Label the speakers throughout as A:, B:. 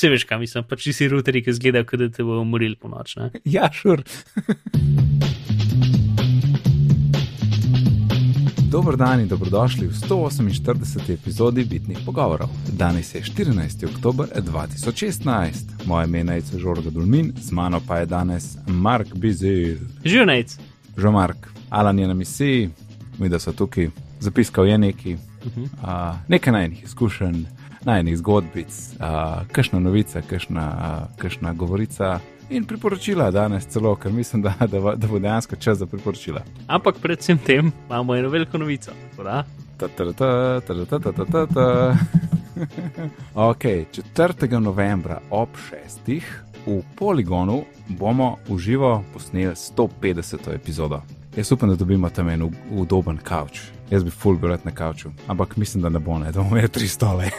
A: Se veš, kam mislim, pač si ruteri, ki zgledajo, kot da te bo umoril po noč. Ne?
B: Ja, šur. Dobro dan in dobrodošli v 148. epizodi Bitnih pogovorov. Danes je 14. oktober 2016. Moje ime je Žorga Dulmin, z mano pa je danes Mark Bizil.
A: Živnec.
B: Že Mark, Alan je na misiji, mi da so tukaj, zapiskal je neki, uh -huh. uh, nekaj najnih izkušenj, najnih zgodbic, uh, kakšna novica, kakšna, uh, kakšna govorica. In priporočila danes celo, ker mislim, da, da, da bo dejansko čas za priporočila.
A: Ampak predvsem tem imamo eno veliko novico.
B: Ok, 4. novembra ob 6. v Poligonu bomo v živo posneli 150. epizodo. Jaz upam, da dobimo tam en udoben kavč. Jaz bi full bil na kavču, ampak mislim, da ne bo, ne, da bomo imeli tri stole.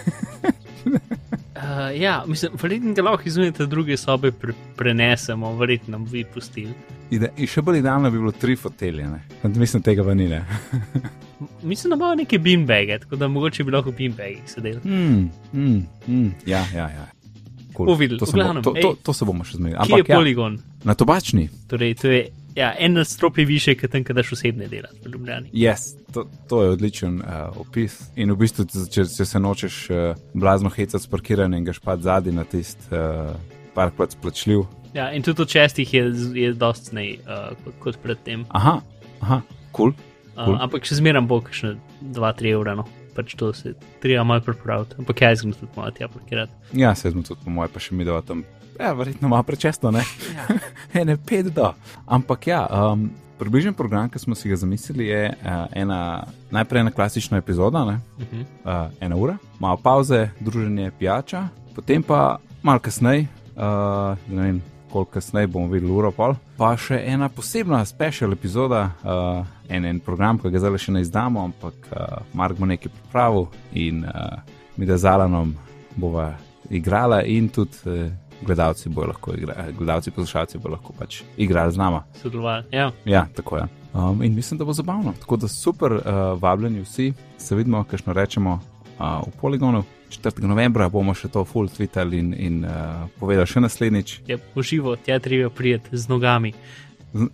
A: Uh, ja, mislim, verjetno ga lahko izunite druge sobe, pre, prenesemo, verjetno nam vi pustili.
B: Ide, in še bolj idealno bi bilo tri fotelje, mislim, tega vanile.
A: mislim, da bo neki beanbag, tako da mogoče bi lahko beanbag sedel.
B: Mm, mm, mm, ja, ja, ja. Cool.
A: Uvidel,
B: to,
A: glavnem,
B: to, to, to se bomo še zmenili.
A: Kje je poligon?
B: Ja, na tobačni.
A: Torej, to je ja, en stropi više, kot tam, kadaš osebne delati v Ljubljani.
B: Yes, to, to je odličen uh, opis. In v bistvu, če, če se nočeš uh, blazno hecati s parkiranjem in ga špat zadnji na tisti uh, parkplac plačljiv.
A: Ja, in tudi od čestih je, je dosti snej uh, kot, kot predtem.
B: Aha, aha, kul. Cool.
A: Cool. Uh, ampak še zmeraj bo še 2-3 evra. No. Pač to se treba malo pripraviti. Ampak jaz sem tudi malo tja parkirati.
B: Ja, se smo tudi, po mojem, pa še mi dava tam Ja, verjetno malo prečesto, ne. Ja. Ene pet do. Ampak ja, um, približen program, ki smo si ga zamislili, je uh, ena, najprej ena klasična epizoda, uh -huh. uh, ena ura, malo pauze, druženje, pijača, potem pa malo kasneje, uh, ne vem. Koliko kasneje bomo videli, uro pol. Pa še ena posebna special epizoda, uh, en, en program, ki ga zdaj še ne izdamo, ampak uh, Mark bo nekaj pripravil in uh, mi da z Alanom bova igrala in tudi uh, gledalci bodo lahko igrali, gledalci, poslušalci bodo lahko pač igrali z nama.
A: Sodelovali. Ja.
B: ja, tako je. Um, in mislim, da bo zabavno. Tako da super, uh, vabljeni vsi, se vidimo, kajšno rečemo uh, v poligonu. 4. novembra bomo še to full tweetali in, in uh, povedali še naslednjič.
A: Je ja, poživo, tja treba prijeti z nogami.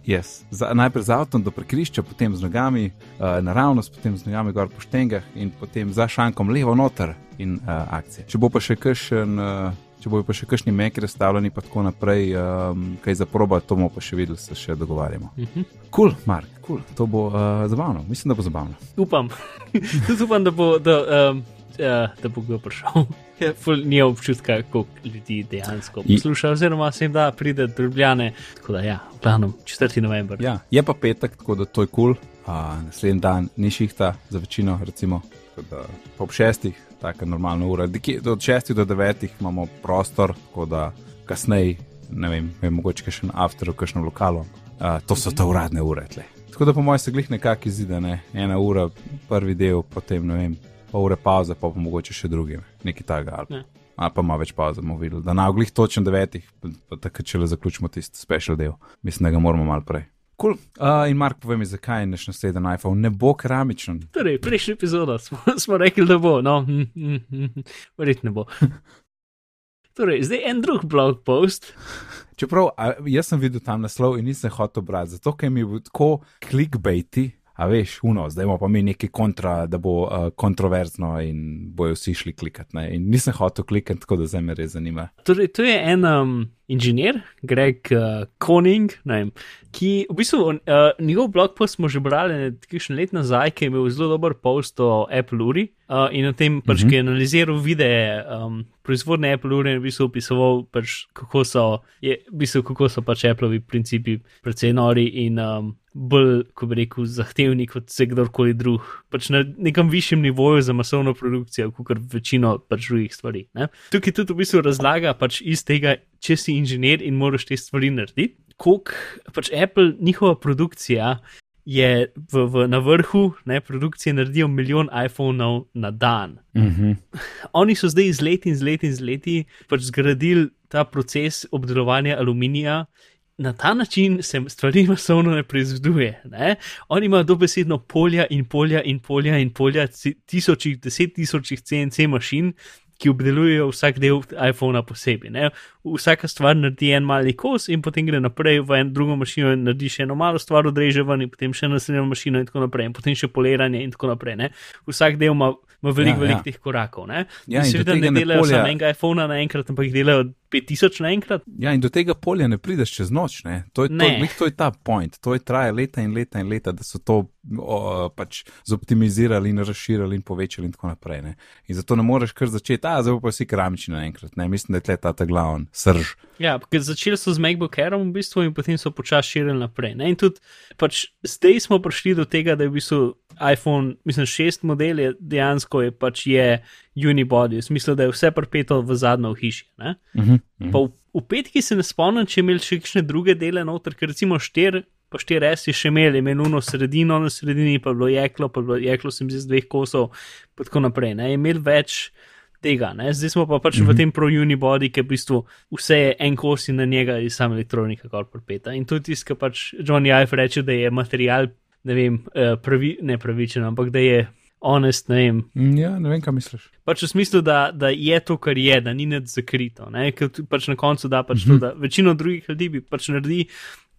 B: Yes. Z, najprej z avtom do prekrišča, potem z nogami, uh, naravnost, potem z nogami gor po štengah in potem za šankom levo noter in uh, akcije. Če bo pa še kakšen. Uh, če bojo pa še kakšni meki razstavljeni, pa tako naprej, um, kaj za proba, to bomo pa še videli, se še dogovarjamo. Kul, uh -huh. cool, Mark, cool. to bo uh, zabavno, mislim, da bo zabavno.
A: Upam, tudi upam, da bo, da, um, uh, da bo kdo prišel. Ja, ni občutka, koliko ljudi dejansko posluša, oziroma se jim da pride do Ljubljane. Tako da, ja, v glavnem, 4. november.
B: Ja, je pa petek, tako da to je kul. Cool. Uh, naslednji dan ni šihta za večino, recimo, ob šestih, tako normalna ura. Od 6 do 9 imamo prostor, tako da kasneje, ne vem, je mogoče še en after v kakšnem lokalu. Uh, to so te uradne ure. Tle. Tako da po mojem se glih nekako izide, ne? ena ura, prvi del, potem ne vem, pol ure pauze, pa pa mogoče še drugi, nekaj takega. Ali, ali pa malo več pauze bomo videli. Da na oglih točno devetih, pa, pa tako če le zaključimo tisti special del. Mislim, da ga moramo malo prej. Cool. Uh, in Mark, povej mi, zakaj je naslednji iPhone ne bo keramičen?
A: Torej, prejšnji epizod smo, smo rekli, da bo, no, verjetno ne bo. Torej, zdaj en drug blog post.
B: Čeprav jaz sem videl tam naslov in nisem hotel brati, zato ker mi je tako clickbaity, a veš, uno, zdaj imamo pa mi neki kontra, da bo uh, kontroverzno in bojo vsi šli klikati. Ne? In nisem hotel klikati, tako da zdaj me res zanima.
A: Torej, to je en. Um inženir, Greg uh, Koning, vem, ki v bistvu uh, njegov blog post smo že brali nekaj let nazaj, ki je imel zelo dober post o Apple uri uh, in o tem, pač, uh -huh. ki je analiziral videe um, proizvodne Apple ure in v bistvu opisoval, pač, kako so, je, v bistvu, kako so pač Appleovi principi precej nori in um, bolj, ko bi rekel, zahtevni kot vse kdorkoli drug. Pač na nekem višjem nivoju za masovno produkcijo, kot večino pač drugih stvari. Ne? Tukaj tudi v bistvu razlaga pač iz tega če si inženir in moraš te stvari narediti. Kok pač Apple, njihova produkcija je v, v, na vrhu, ne, produkcije naredijo milijon iPhonov na dan.
B: Mm -hmm.
A: Oni so zdaj z leti in z leti in z leti pač zgradili ta proces obdelovanja aluminija. Na ta način se stvari masovno ne proizvoduje. Oni imajo dobesedno polja in polja in polja in polja, tisočih, deset tisočih CNC mašin, ki obdelujejo vsak del iPhona posebej. Ne? Vsaka stvar naredi en mali kos in potem gre naprej v eno drugo mašino in naredi še eno malo stvar, odreže ven in potem še naslednjo mašino in tako naprej, in potem še poliranje in tako naprej. Ne? Vsak del ima ima veliko, ja, veliko ja. teh korakov. Ne?
B: Ja,
A: Seveda ne delajo polja... samo enega iPhona naenkrat, ampak jih delajo 5000 naenkrat.
B: Ja, in do tega polja ne prideš čez noč. To je, to, to je ta point, to je traja leta in leta in leta, da so to o, pač zoptimizirali in razširili in povečali in tako naprej. Ne? In zato ne moreš kar začeti, a zdaj pa si keramični naenkrat. Mislim, da je tle ta glavni srž.
A: Ja, ker začeli so z MacBook Airom v bistvu in potem so počasi širili naprej. Ne? In tudi pač zdaj smo prišli do tega, da je v bistvu iPhone, mislim, šest model je dejansko je pač je unibody, v smislu, da je vse pripeto v zadnjo hiši. Uh -huh, uh -huh. v, v petki se ne spomnim, če imeli še kakšne druge dele noter, ker recimo štir. Pa štiri res je še imeli, imenuno sredino, na sredini pa bilo jeklo, pa bilo jeklo, sem z dveh kosov, in tako naprej. Ne, imeli več tega, ne? zdaj smo pa pač mm -hmm. v mhm. tem pro-unibody, ki v bistvu vse je en kos in na njega je samo elektronika, kar pripeta. In je tisto, kar pač Johnny Ive reče, da je material ne vem, uh, pravi, ne pravičen, ampak da je honest. Ne vem.
B: Mm, ja, ne vem, kaj misliš.
A: Pač v smislu, da, da je to, kar je, da ni nič zakrito. Ker pač na koncu da pač mm -hmm. to, da večino drugih ljudi bi pač naredili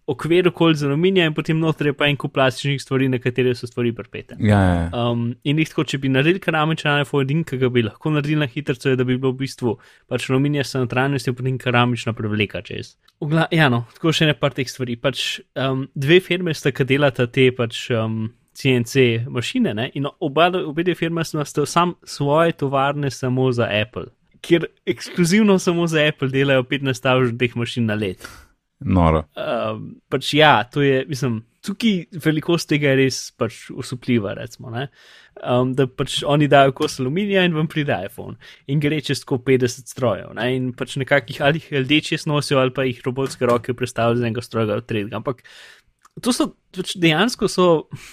A: okvir okoli z aluminijem in potem noter je pa en kup plastičnih stvari, na katere so stvari prepete.
B: Ja, ja, ja.
A: Um, in jih tako, če bi naredili keramičen iPhone, ki ga bi lahko naredili na hitro, je da bi bilo v bistvu pač aluminija s notranjostjo in potem keramična prevleka čez. Ugla, ja, no, tako še ne par teh stvari. Pač, um, dve firme sta, ki delata te pač. Um, CNC mašine, ne? in oba, obe firme so sam svoje tovarne samo za Apple, kjer ekskluzivno samo za Apple delajo 15 tavžnih teh mašin na let.
B: Noro.
A: Uh, pač ja, to je, mislim, tukaj velikost tega je res pač usupljiva, recimo. Um, da pač oni dajo kos aluminija in vam pride iPhone in gre čez 50 strojev. Ne? In pač nekakih ali jih LDČ nosijo ali pa jih robotske roke predstavljajo z enega stroja v tretjega. Ampak to so pač dejansko so,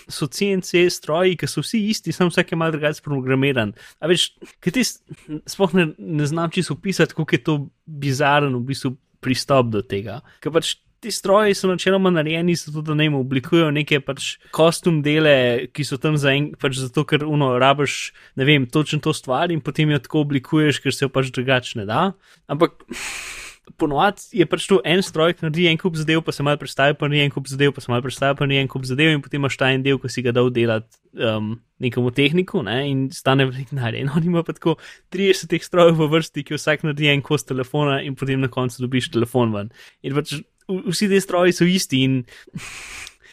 A: so CNC stroji, ki so vsi isti, samo vsak je malo drugače programiran. A veš, kaj ti sploh ne, ne znam čisto opisati, kako je to bizarno v bistvu pristop do tega. Ker pač ti stroji so načeloma narejeni zato, da ne oblikujejo neke pač kostum dele, ki so tam za en, pač zato, ker uno rabiš, ne vem, točno to stvar in potem jo tako oblikuješ, ker se jo pač drugače ne da. Ampak. Ponovadi je pač to en stroj, ki naredi en kup zadev, pa se malo predstavi, pa ni en kup zadev, pa se malo predstavi, pa ni en kup zadev, in potem imaš ta en del, ki si ga dal delati um, nekomu tehniku ne, in stane veliko denarja. In on ima pa tako 30 teh strojev v vrsti, ki vsak naredi en kos telefona, in potem na koncu dobiš telefon ven. In pač vsi ti stroji so isti. In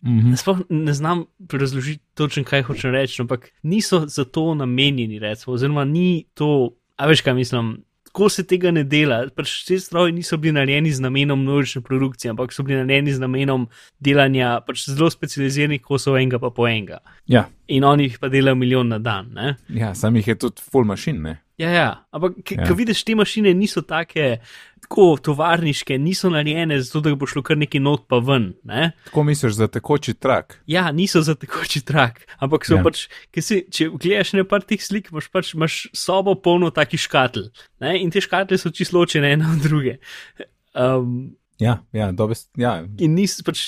A: mm -hmm. Sploh ne znam razložiti točno, kaj hočem reči, ampak niso za to namenjeni, recimo, oziroma ni to, a veš, kaj mislim tako se tega ne dela. Pač te stroji niso bili narejeni z namenom množične produkcije, ampak so bili narejeni z namenom delanja pač zelo specializiranih kosov enega pa po enega.
B: Ja.
A: In oni jih pa delajo milijon na dan. Ne?
B: Ja, sam jih je tudi full machine. Ne?
A: Ja, ja. ampak ja. ko vidiš, te mašine niso take tako tovarniške, niso narejene zato, da bo šlo kar neki not pa ven. Ne?
B: Tako misliš za tekoči trak?
A: Ja, niso za tekoči trak, ampak so ja. pač, si, če gledaš ne par teh slik, imaš pač imaš sobo polno takih škatl ne? in te škatle so čisto ločene ene od druge. Um,
B: Ja, ja, dobes, ja.
A: In nisi pač.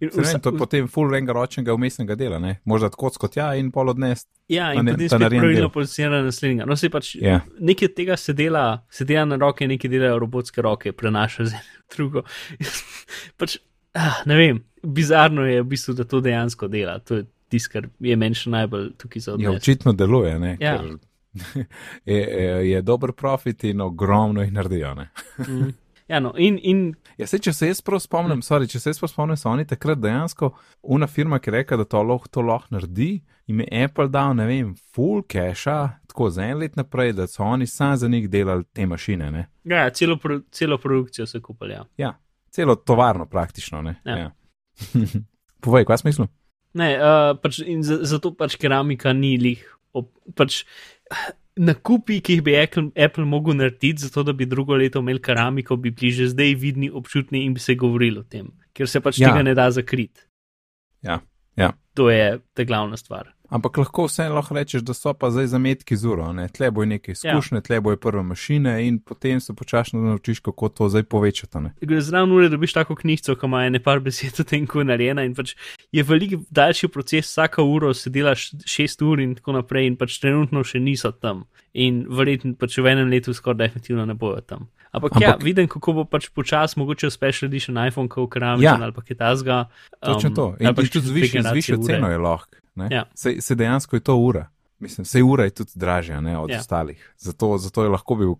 B: In vsa, to je potem full renga ročnega umestnega dela, ne? možda tako kot ja in pol odnest.
A: Ja, in potem se pravilno pozicionira naslednjega. No, se pač
B: yeah. Ja.
A: nekaj tega se dela, se dela na roke, nekaj delajo robotske roke, prenaša z eno drugo. pač, ah, ne vem, bizarno je v bistvu, da to dejansko dela. To je tisto, kar je meni še najbolj tukaj za odnos.
B: Ja, očitno deluje, ne?
A: Ja.
B: Je, je, je dober profit in ogromno jih naredijo.
A: mm. Ja, no, in, in...
B: Ja, se, če se jaz prav spomnim, mm. sorry, če se jaz prav spomnim, so oni takrat dejansko una firma, ki je rekla, da to lahko, to lahko naredi, in je Apple dal, ne vem, full cache, tako za en let naprej, da so oni sami za njih delali te mašine. Ne?
A: Ja, celo, pro, celo produkcijo so kupili. Ja.
B: ja, celo tovarno praktično. Ja. Ja. Povej, kaj smislu?
A: Ne, uh, pač, in zato pač keramika ni lih. Op, pač, nakupi, ki jih bi Apple, Apple mogel narediti, zato da bi drugo leto imel keramiko, bi bili že zdaj vidni, občutni in bi se govorili o tem, ker se pač ja. tega ne da zakriti.
B: Ja, ja.
A: To je ta glavna stvar.
B: Ampak lahko vse lahko rečeš, da so pa zdaj zametki z uro, ne? tle bojo neke izkušnje, ja. tle bojo prve mašine in potem se počasno naučiš, kako to zdaj povečati.
A: Zraven ure dobiš tako knjigo, ki ima ene par besed o tem, kako je narejena in pač je veliko daljši proces, vsaka uro se delaš šest ur in tako naprej in pač trenutno še niso tam. In verjetno pač v enem letu skoraj definitivno ne bojo tam. Ampak, Ampak ja, vidim, kako bo pač počasi mogoče special edition iPhone, ko ukramem ja. ali pa kaj tasga.
B: Um, Točno to. In pač tudi z višjo ceno je lahko. Ja. Se, se dejansko je to ura. Mislim, vse ura je tudi dražja ne, od ja. ostalih. Zato, zato je lahko bil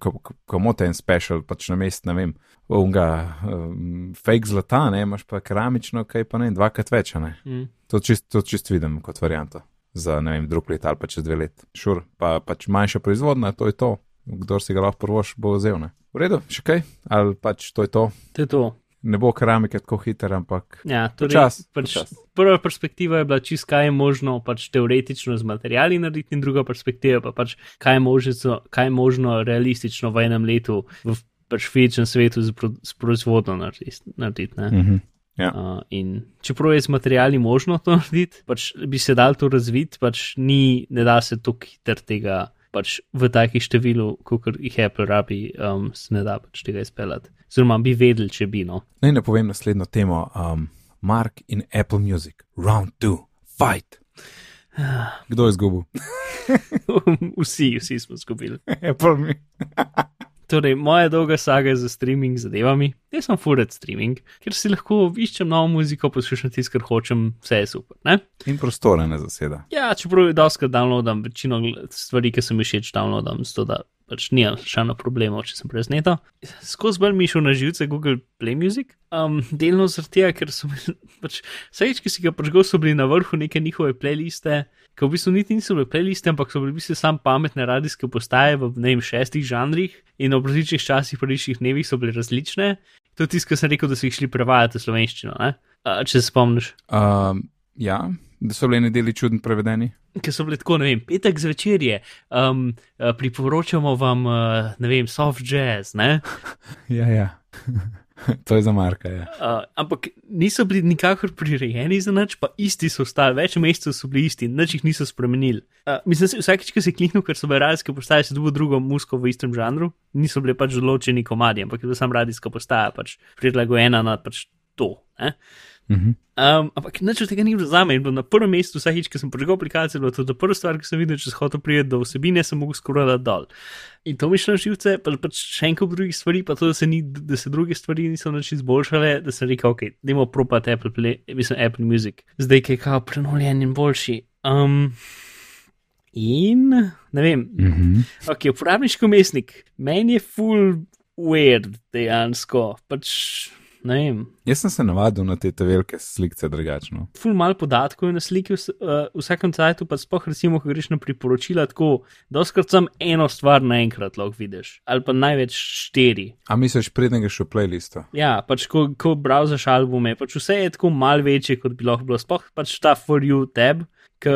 B: komoten special, pač na mest, ne vem, unga um, fake zlata, ne, imaš pa keramično, kaj pa ne, dvakrat več, ne. Mm. To čist, to čist vidim kot varianto za, ne vem, drug let ali pa čez dve let. Šur, pa pač manjša proizvodna, to je to. Kdor si ga lahko prvoš, bo vzel, ne. V redu, še kaj? Ali pač to je to?
A: To je to
B: ne bo keramike tako hiter, ampak
A: ja, torej, čas. Pač prva perspektiva je bila čisto, kaj je možno pač teoretično z materiali narediti, in druga perspektiva pa pač, kaj je možno, kaj je možno realistično v enem letu v pač fizičnem svetu z, pro, z proizvodno narediti. narediti
B: mm -hmm. Ja.
A: Uh, in čeprav je z materiali možno to narediti, pač bi se dal to razviti, pač ni, ne da se tukaj hiter tega pač v takih številu, kot jih Apple rabi, um, se ne da pač tega izpeljati. Zelo bi vedeli, če bi no.
B: Naj ne povem naslednjo temo. Um, Mark in Apple Music, round two, fight. Kdo je izgubil?
A: vsi, vsi smo izgubili.
B: Apple mi.
A: Torej, moja dolga saga za streaming zadevami, jaz sem furet streaming, ker si lahko iščem novo muziko, poslušam tisto, kar hočem, vse je super. Ne?
B: In prostore ne zaseda.
A: Ja, čeprav je dosti, da downloadam večino stvari, ki sem jih všeč, downloadam, zato da pač nimam še eno problemo, če sem prezneto. Skozi bolj mi šel na živce Google Play Music, um, delno zaradi tega, ker so bili, pač, vsakeč, ki si ga prežgal, so bili na vrhu neke njihove playliste, ki v bistvu niti niso bile playliste, ampak so bili v bistvu sam pametne radijske postaje v ne vem šestih žanrih in v različnih časih, v različnih dnevih so bile različne. To je tisto, kar sem rekel, da so jih šli prevajati v slovenščino, uh, če se spomniš.
B: Um, ja, da so bili nedeli čudni prevedeni
A: ki so bili tako, ne vem, petek zvečer je, um, uh, priporočamo vam, uh, ne vem, soft jazz. Ne?
B: ja, ja. to je za Marka. Ja.
A: Uh, ampak niso bili nikakor prirejeni za nič, pa isti so ostali, več mesecev so bili isti, nič jih niso spremenili. Uh, mislim, vsakeč, ko si kliknil, ker so radijske postaje, si dobil drugo musko v istem žanru, niso bile pač določeni komadi, ampak je bila sam radijska postaja, pač prilagojena na pač to. Ne? Um, ampak nič od tega ni bilo za me. Na prvem mestu, vsakeč, ko sem prežigal aplikacijo, bilo to prva stvar, ki sem videl, če sem hotel priti do vsebine, sem mogel skoraj dol. In to mi šlo živce, pa pač še enkrat drugih stvari, pa to, da se, ni, da se druge stvari niso nič izboljšale, da sem rekel, ok, dajmo propati Apple, Play, mislim, Apple Music, zdaj je kao prenovljen in boljši. Um, in ne vem, mm -hmm. ok, uporabniški umestnik, meni je full weird dejansko. Pač,
B: Jaz sem se navadil na te te velike slike drugačno.
A: Ful malo podatkov je na sliki, v, uh, vsakem cajtu pa spoh recimo, ko greš na priporočila, tako da skrat sem eno stvar naenkrat lahko vidiš, ali pa največ štiri.
B: A misliš prednega še v playlistu?
A: Ja, pač ko, ko browsers albume, pač vse je tako mal večje, kot bi lahko bilo, spoh pač ta for you tab ki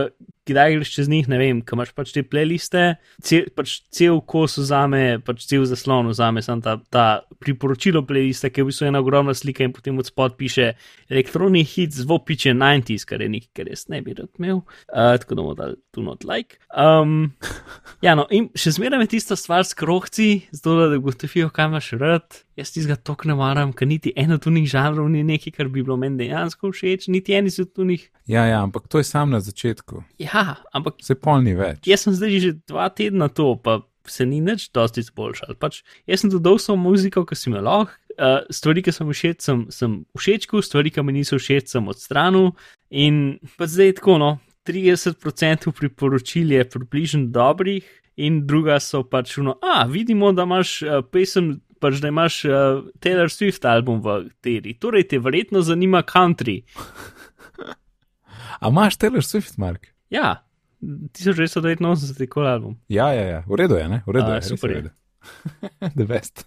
A: da greš čez njih, ne vem, kam imaš pač te playliste, cel, pač cel kos vzame, pač cel zaslon vzame, samo ta, ta priporočilo playliste, ki je v bistvu ena ogromna slika in potem od spod piše elektroni hit zvo piče 90s, kar je nekaj, kar jaz ne bi rad imel, uh, tako da bomo dali tu not like. Um, ja, no, in še zmeraj je tista stvar s krohci, zato da gotovijo, kaj imaš rad. Jaz ti ga tako ne maram, ker niti eno tu njih žanrov ni nekaj, kar bi bilo meni dejansko všeč, niti eni so tu njih.
B: Ja, ja, ampak to je sam na začetku.
A: Ja, ampak.
B: Se polni več.
A: Jaz sem zdaj že dva tedna to, pa se ni nič dosti izboljšal. Pač, jaz sem dodal samo muziko, ki si me lahko, uh, stvari, ki sem všeč, sem, sem všečku, stvari, ki mi niso všeč, sem odstranil. In pa zdaj tako, no, 30% priporočil je približno dobrih, in druga so pač, no, a vidimo, da imaš uh, pesem. Pač da imaš uh, Taylor Swift album v teri, torej te verjetno zanima country.
B: A imaš Taylor Swift, Mark?
A: Ja, 1989 je kol album.
B: Ja, ja, ja, v redu je, ne? v redu je.
A: Super je.
B: The best.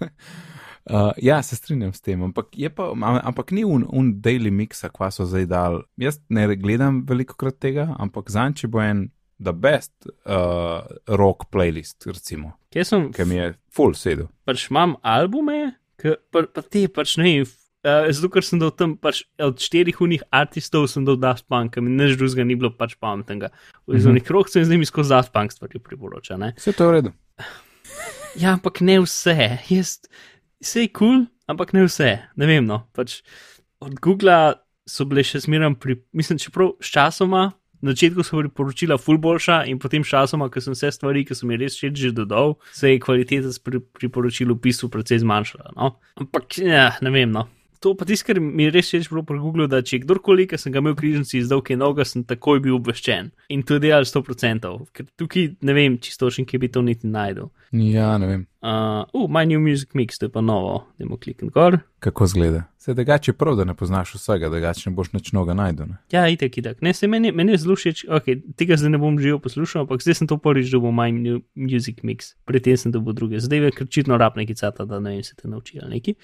B: Uh, ja, se strinjam s tem, ampak, pa, ampak ni un, un daily mix, kva so zdaj dal. Jaz ne gledam veliko krat tega, ampak zanj, če bo en the best uh, rock playlist, recimo.
A: Kje sem?
B: Ker mi je full sedel.
A: Pač imam albume, pa, pa te pač ne vem uh, zato ker sem dal tam pač od štirih unih artistov, sem dal Daft Punk, in nič drugega ni bilo pač pametnega. V izvornih krogih sem z njimi skozi Daft Punk stvari priporočal. ne.
B: Vse to je v redu.
A: Ja, ampak ne vse. Jaz, vse je kul, cool, ampak ne vse. Ne vem, no. Pač od Google so bile še zmeraj, pri, mislim, čeprav s časoma, na začetku so priporočila ful boljša in potem s časoma, ko sem vse stvari, ki so mi res všeč že dodal, se je kvaliteta pri, priporočil v pisu precej zmanjšala. No. Ampak, ja, ne vem, no. To pa tisto, kar mi je res všeč bilo pri Google, da če kdorkoli, ki sem ga imel v križnici izdal kaj novega, sem takoj bil obveščen. In to je delal 100%, ker tukaj ne vem čisto, ki bi to niti najdel.
B: Ja, ne vem,
A: Uh, uh, My New Music Mix, to je pa novo, dajmo klikniti gor.
B: kako zgleda. Se drugače je prav, da ne poznaš vsega, drugače ne boš nič noga najdel. Ne?
A: Ja, itek, itek. Ne, se meni, meni je zelo všeč, okay, tega zdaj ne bom živel poslušal, ampak zdaj sem to prvič dobil My New Music Mix, predtem sem dobil druge. Zdaj je krčitno rab neki cata, da ne vem, se te nauči ali neki.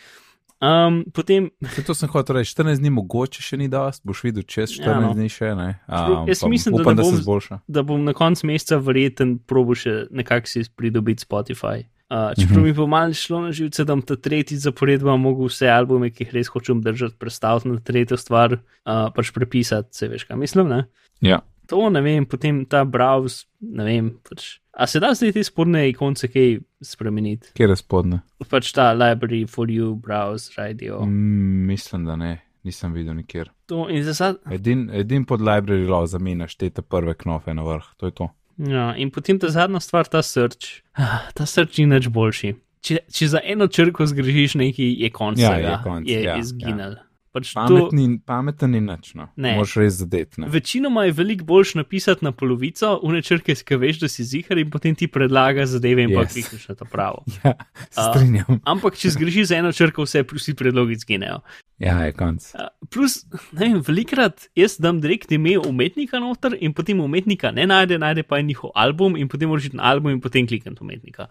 A: Um, potem,
B: Se to sem hotel reči, 14 dni mogoče še ni dost, boš videl čez 14
A: Ja, no.
B: dni še ne.
A: Čeprav jaz mislim, da
B: upam,
A: ne
B: da
A: bom
B: se
A: z-
B: zboljša.
A: da bom na koncu meseca verjeten probo še nekako si pridobiti Spotify. Uh, čeprav mi bo malo šlo na živce, da bom ta tretji zapored mogel vse albume, ki jih res hočem držati, predstaviti na tretjo stvar, uh, pač prepisati, se veš, kaj mislim, ne?
B: Ja.
A: To ne vem, potem ta browse, ne vem. Pač. A se da zdaj te spodne ikonce kaj spremeniti?
B: Kje je spodne?
A: Pač ta library for you, browse, radio. Mm.
B: Mislim, da ne, nisem videl nikjer.
A: To in za sad.
B: Edin, edin pod library law zamenjaš te prve knofe na vrh, to je to.
A: Ja, in potem ta zadnja stvar, ta search. Ah, Ta search ni nič boljši. Če, če za eno črko zgrešiš nekaj, je konc.
B: Ja, je konec,
A: je
B: ja,
A: izginil. Ja. Pač to,
B: Pametni, pameten ni nič, no.
A: Ne.
B: Moš res zadeti. ne.
A: večinoma je veliko boljš napisati na polovico, une črke, ki veš, da si zihar in potem ti predlaga zadeve in yes. pa klikneš na to pravo.
B: Ja, strinjam.
A: Ampak če zgrešiš za eno črko, vse vsi predlogi zginejo.
B: Ja, je konc.
A: Uh, Plus, ne vem, velikrat jaz dam direkt ime umetnika noter in potem umetnika ne najde, najde pa je njihov album in potem moraš iti na album in potem klikniti umetnika.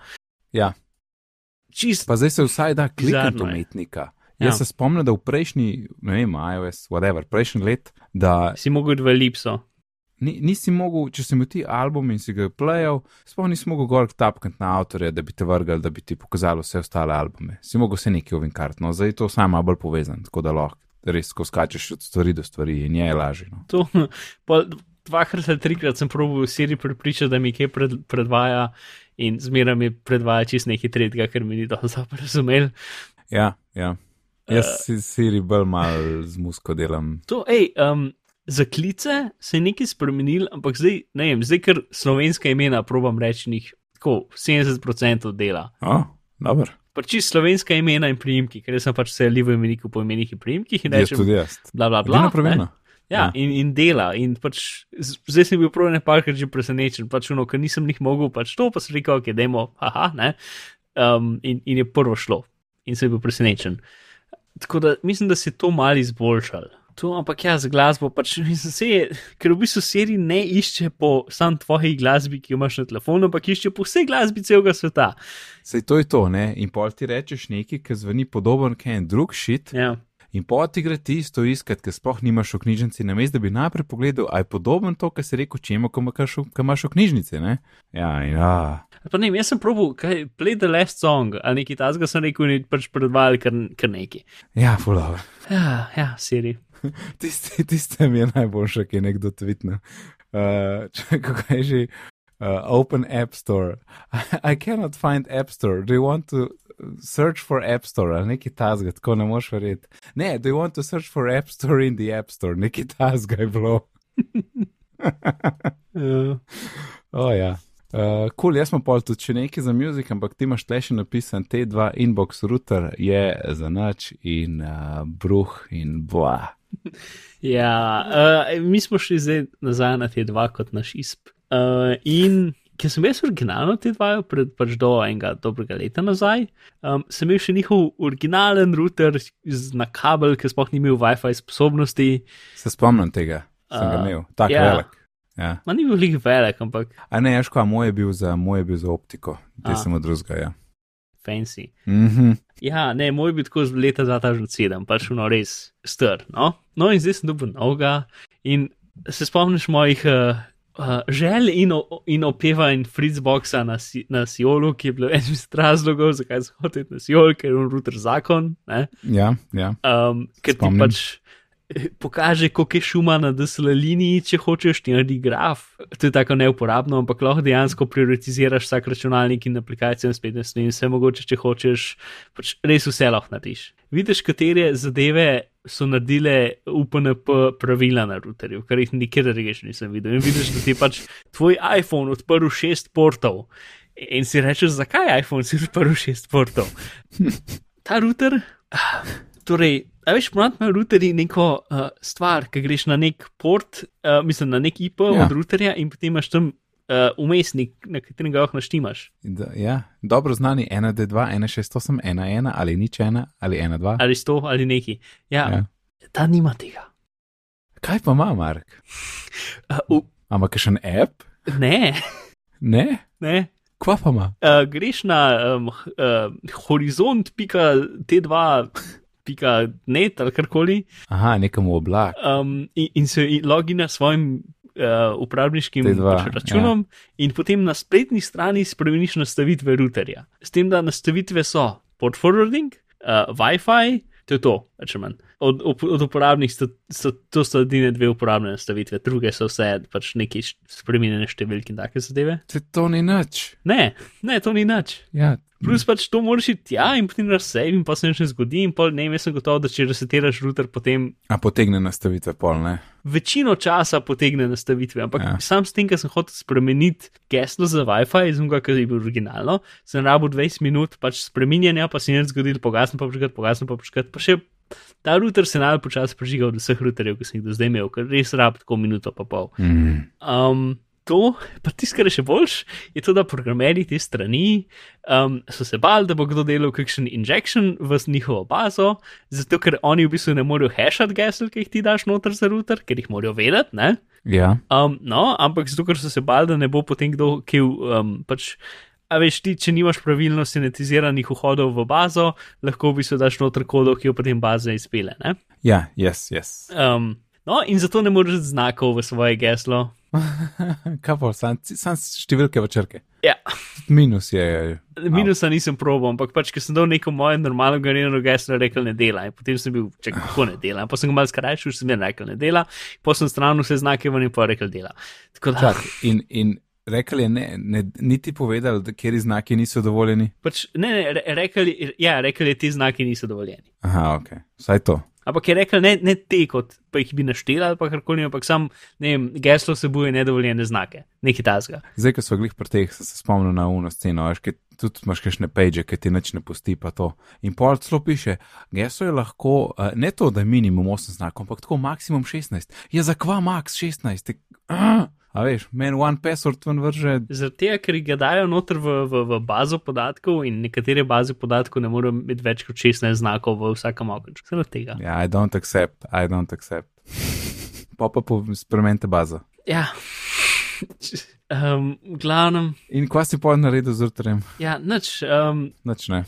B: Ja.
A: Čist,
B: Pa zdaj se vsaj da klikati
A: Bizarno je.
B: Umetnika.
A: Ja.
B: Jaz se spomnim, da v prejšnji, ne vem, iOS, whatever, prejšnji let, da
A: si mogel v elipso.
B: ni, nisi mogel, če si imel ti album in si ga plejal, sploh nisi mogel gor tapkati na avtorja, da bi te vrgal, da bi ti pokazal vse ostale albume. Si mogel se nekaj ovinkart, no zdaj je to samo bolj povezan, tako da lahko res, ko skačeš od stvari do stvari in je lažje. No.
A: To, pol dvakrat ali trikrat sem probil v Siri prepričati, da mi kaj pred, predvaja in zmeraj mi predvaja čist nekaj tretjega, ker mi ni dobro razumel.
B: Ja, ja. Jaz si Siri bolj mal z musko delam.
A: To, hej, um, za klice se je nekaj spremenil, ampak zdaj, ne vem, zdaj ker slovenska imena probam reči njih tako 70% dela.
B: O, dobro.
A: Pač čisto slovenska imena in priimki, ker jaz sem pač se livo imeniku po imenih in priimkih in
B: Jaz
A: rečem,
B: tudi jaz.
A: bla bla bla.
B: Pravilno.
A: Ja,
B: Ja.
A: in, in dela, in pač zdaj sem bil prav nekajkrat že presenečen, pač uno, ker nisem jih mogel, pač to pa sem rekel, ok, dajmo, haha, ne. Um, in, in je prvo šlo, in sem bil presenečen. Tako da mislim, da se je to malo izboljšalo. To, ampak ja, z glasbo pač mislim, se je, ker v bistvu seri ne išče po sam tvoji glasbi, ki jo imaš na telefonu, ampak išče po vsej glasbi celega sveta.
B: Sej to je to, ne? In pol ti rečeš nekaj, ki zveni podoben, kaj en drug šit.
A: Ja.
B: In pol ti gre ti isto iskat, ker sploh nimaš v knjižnici, namesto da bi najprej pogledal, a je podoben to, kar si rekel, če imaš v- knjižnici, ne? Ja, ja.
A: Pa ne, jaz sem probil, kaj, play the last song, ali nekaj tasga sem rekel je pač predvajal kar, kar nekaj.
B: Ja, fulano.
A: Ja, ja, seri.
B: Tiste, tiste mi je najboljše, ki je nekdo tvitnil. Uh, če kako je že. Uh, open App Store. I, I cannot find App Store. Do you want to search for App Store? Ali nekaj tasga, tako ne moš verjeti. Ne, do you want to search for App Store in the App Store? Nekaj tasga je bilo.
A: Uh,
B: O ja. Uh, cool, jaz smo pol tudi še nekaj za muzik, ampak ti imaš tle še napisan T2 inbox router je za noč in uh, bruh in boa.
A: ja, uh, mi smo šli zdaj nazaj na te dva kot naš isp. Uh, in ker sem jaz originalno te dva, pred pač do enega dobrega leta nazaj, um, sem imel še njihov originalen router na kabel, ki sploh ni imel WiFi sposobnosti.
B: Se spomnim tega, sem ga
A: Uh,
B: imel, tako
A: ja.
B: velik. Ja.
A: Ma ni bil velik velik, ampak
B: A ne, ješ, kaj moj je bil za, moj je bil za optiko, te
A: A.
B: sem od drugega. Ja.
A: fancy.
B: Mhm.
A: Ja, ne, moj bil tako z leta 2007, pač no res str. No? no, in zdaj sem dobil novega in se spomniš mojih uh, uh, želj in, o, in opeva in fritzboxa na, si, na Siolu, ki je bil en iz razlogov, zakaj so hoteli na Siol, ker je on router zakon. Ne?
B: Ja, ja.
A: Um, ker ti
B: Spomnim.
A: pač eh, pokaže, koliko je šuma na DSL liniji, če hočeš, ti naredi graf. To je tako neuporabno, ampak lahko dejansko prioritiziraš vsak računalnik in aplikacijo in spletne strani, vse mogoče, če hočeš, pač res vse lahko narediš. Vidiš, katere zadeve so naredile UPNP pravila na routerju, kar jih nikjer drugje nisem videl. In vidiš, da ti je pač tvoj iPhone odprl šest portov. In si rečeš, zakaj iPhone si odprl šest portov? Ta router, torej, a veš, ponad imajo routerji neko uh, stvar, ki greš na nek port, uh, mislim na nek IP. Ja. od routerja in potem imaš tam uh, umestnik, na katerem ga lahko naštimaš.
B: Da, ja. Dobro znani 1D2, 168, 11 ali nič 1 ali 12.
A: Ali sto ali neki. Ja, ja. Ta nima tega.
B: Kaj pa ima, Mark?
A: Uh, uh,
B: Ampak je še en app?
A: ne,
B: Ne?
A: ne.
B: Kva pa ima?
A: Uh, greš na um, uh, horizont.t2.net ali karkoli
B: Aha, nekam v oblak.
A: um, in, in se logina s svojim uh, uporabniškim
B: T2,
A: pač računom, ja. in potem na spletni strani spremeniš nastavitve routerja. S tem, da nastavitve so port forwarding, uh, WiFi, to je to, ali manj. Od, od, od uporabnih sta, so, to so edine dve uporabne nastavitve, druge so vse pač neki š- spremenjene številke in take zadeve.
B: Se to ni nič.
A: Ne, ne, to ni nič.
B: Ja.
A: Plus pač to moraš iti tja in potem naš save in pa se nič ne zgodi in pol ne vem, jaz sem gotov, da če resetiraš router, potem
B: A potegne nastavitve pol, ne?
A: večino časa potegne nastavitve, ampak ja. Sam s tem, ker sem hotel spremeniti geslo za WiFi, iz unga, ki je bil originalno, sem rabil 20 minut pač spreminjanja, pa se ni nič zgodilo, pogasno pa počkati, pogasno pa počkati, pa še ta router se najbolj počasi prežiga od vseh routerjev, ki sem jih do zdaj imel, ker res rab tako minuto pa pol.
B: Mm.
A: Um, to, pa tisto, kar je še boljš, je to, da programerji te strani um, so se bali, da bo kdo delal kakšen injection v njihovo bazo, zato ker oni v bistvu ne morejo hashati gesel, ki jih ti daš noter za router, ker jih morajo vedeti, ne?
B: Ja.
A: Um, no, ampak zato, ker so se bali, da ne bo potem kdo, ki um, pač. A veš, ti, če nimaš pravilno sintetiziranih vhodov v bazo, lahko v bistvu daš noter kodo, ki jo potem baza izpele. Ne?
B: Ja, yes, yes.
A: Um, no, in zato ne moreš znakov v svoje geslo.
B: Kaj pa, sam, sam številke v črke.
A: Ja,
B: Minus je.
A: minusa nisem probil, ampak pač, ker sem dal neko moje normalno generirano geslo, rekel ne dela. In potem sem bil, če kako ne dela. Potem sem ga malo skrajšal, sem jim rekel ne dela, potem sem stran vse znake ven in pa rekel dela. Tako da,
B: Čak, in, in rekel je, ne, ne, niti povedal, da kjer znaki niso dovoljeni.
A: pač, ne, ne, re- rekel, je- ja, rekel je, ti znaki niso dovoljeni.
B: Aha, ok, vsaj to.
A: Ampak je rekel, ne, ne te, kot pa jih bi našteli ali karkoli, ampak sam, ne vem, geslo vsebuje nedovoljene znake, nekaj tasga.
B: Zdaj, ko smo glih pri teh, sem se spomnil na uno sceno, veš, ki tudi imaš kakšne page, ki ti nič ne pusti, pa to. In pol celo piše, geso je lahko, ne to, da je minimum 8 znakov, ampak tako maksimum 16. Je za kva max 16? Te, uh, a veš, meni one password ven vrže.
A: Zaradi tega, ker ga dajo noter v, v, v bazo podatkov in nekatere baze podatkov ne morejo imeti več kot 16 znakov v vsakem okenčku. Zaradi tega.
B: Ja, I don't accept, I don't accept. Pa pa po spremente bazo.
A: Ja. Um, glavnem,
B: In kva si pol naredil z ruterjem?
A: ja, nič. Um,
B: Nič ne.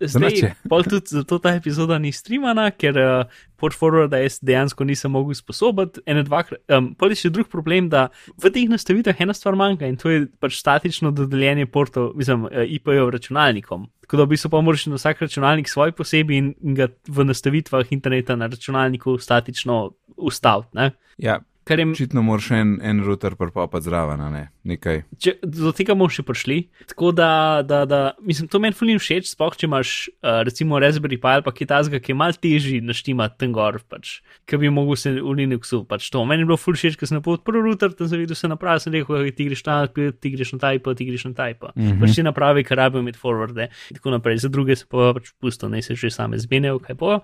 A: Zdaj, pol tudi zato ta epizoda ni streamana, ker uh, port forwarda jaz dejansko nisem mogel sposobiti. Ene, dvakrat. Um, pol je še drug problem, da v teh nastavitvah ena stvar manjka in to je pač statično dodeljenje portov, mislim, uh, IP-jev računalnikom. Tako da v bistvu pa moraš na vsak računalnik svoj posebej in in ga v nastavitvah interneta na računalniku statično ustaviti. ne.
B: Ja,
A: Kar je
B: očitno moraš en, en router prepapati zraven, ne, nekaj.
A: Če, do tega bomo še prišli. Tako da, da, da mislim, to meni fulin všeč, sploh če imaš uh, recimo Raspberry Pi ali pa kitazga, ki je mal težji naštimati tam gor, pač, ki bi mogel se v Linuxu. Pač to. Meni je bilo ful všeč, ker sem odprl router, tam sem videl vse naprave, sem rekel, "Ej, ti greš na ti greš na Type, ti greš na Type. Mm -hmm. Pač ti naprave, ki rabijo imeti forwarde in tako naprej. Za druge se pa pač pusto, ne se že same zmenejo, kaj bo.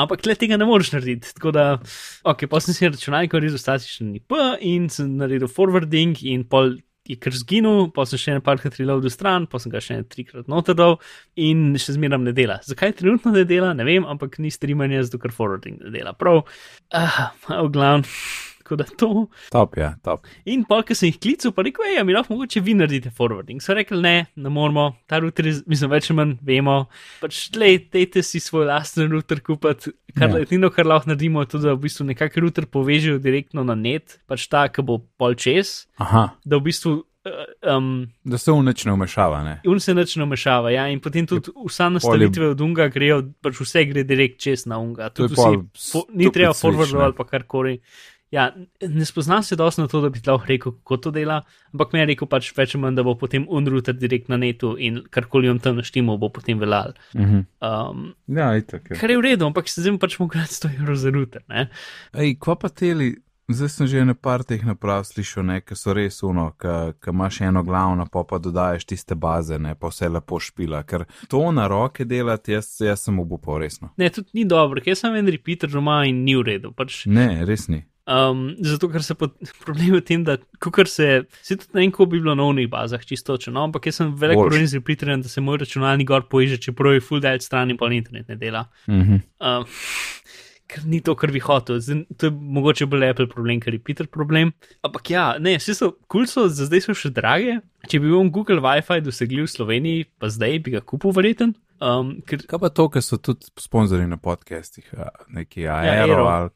A: Ampak tle tega ne moreš narediti. Tako da, ok, pa sem si računalnik naredil statičen IP in sem naredil forwarding in pol je kar zginil, pa sem še en parkrat reloadil stran, pa sem ga še trikrat noter dal in še zmeram ne dela. Zakaj trenutno ne dela, ne vem, ampak ni streamanja, zato ker forwarding ne dela. Prav, ah, v glavnem. Tako da to.
B: Top, ja, top.
A: In pol, ki sem jih klical, pa rekel, hej, mi lahko mogoče vi naredite forwarding. So rekli, ne, ne moramo, ta router, je- mislim, več ali manj vemo. Pač, lej, dejte si svoj lasten router kupiti. Kar
B: Ja.
A: ja. edino, kar lahko naredimo, je to, da v bistvu nekako router povežejo direktno na net, pač ta, ki bo pol čez,
B: Aha,
A: da v bistvu. Um,
B: da se v nič ne vmešava, ne.
A: Un se nič ne vmešava, ja, in potem tudi vsa
B: pol je-
A: nastavitve od unga grejo, pač vse gre direkt čez na unga.
B: To je
A: Tudi vsi fo, ni treba forwardovati pa karkoli. Ja, ne spoznam se dosti na to, da bi lahko rekel, kako to dela, ampak me je rekel pač več manj, da bo potem unrouter direkt na netu in karkoli on tam naštimo, bo potem veljal.
B: Mhm.
A: Um,
B: Ja, itak. je.
A: kar je v redu, ampak se zdaj pač mogo 100 evrov za router. Ne?
B: Ej, kva pa teli, zdaj sem že na par teh naprav slišal, ne, ki so res uno, ki imaš eno glavno, pa pa dodajes tiste baze, ne, pa vse lepo špila, ker to na roke delati, jaz, jaz sem obupal resno.
A: ne, tudi ni dobro, ker sem en repeater doma in ni v redu. Pač,
B: Ne, res ni.
A: Um, zato, ker se pod, problem je v tem, da kukar se, se tudi ne vem, kako bi bilo na novih bazah, čisto če no, ampak jaz sem velik
B: Boljše.
A: problem z repeaterjem, da se moj računalnik gor poiže, čeprav je full del stran in pa internet ne dela.
B: Mhm.
A: Um, ker ni to, kar bi hotel. Zdaj, to je mogoče bolj Apple problem, ker je Peter problem. Ampak ja, ne, vsi so kul, cool so, za zdaj so še drage. Če bi bil Google WiFi dosegljiv v Sloveniji, pa zdaj bi ga kupil verjeten. Um, ker
B: Kaj pa to, ker so tudi sponzorji na podcastih, a, neki
A: Ja,
B: Aero
A: Aero.
B: ali.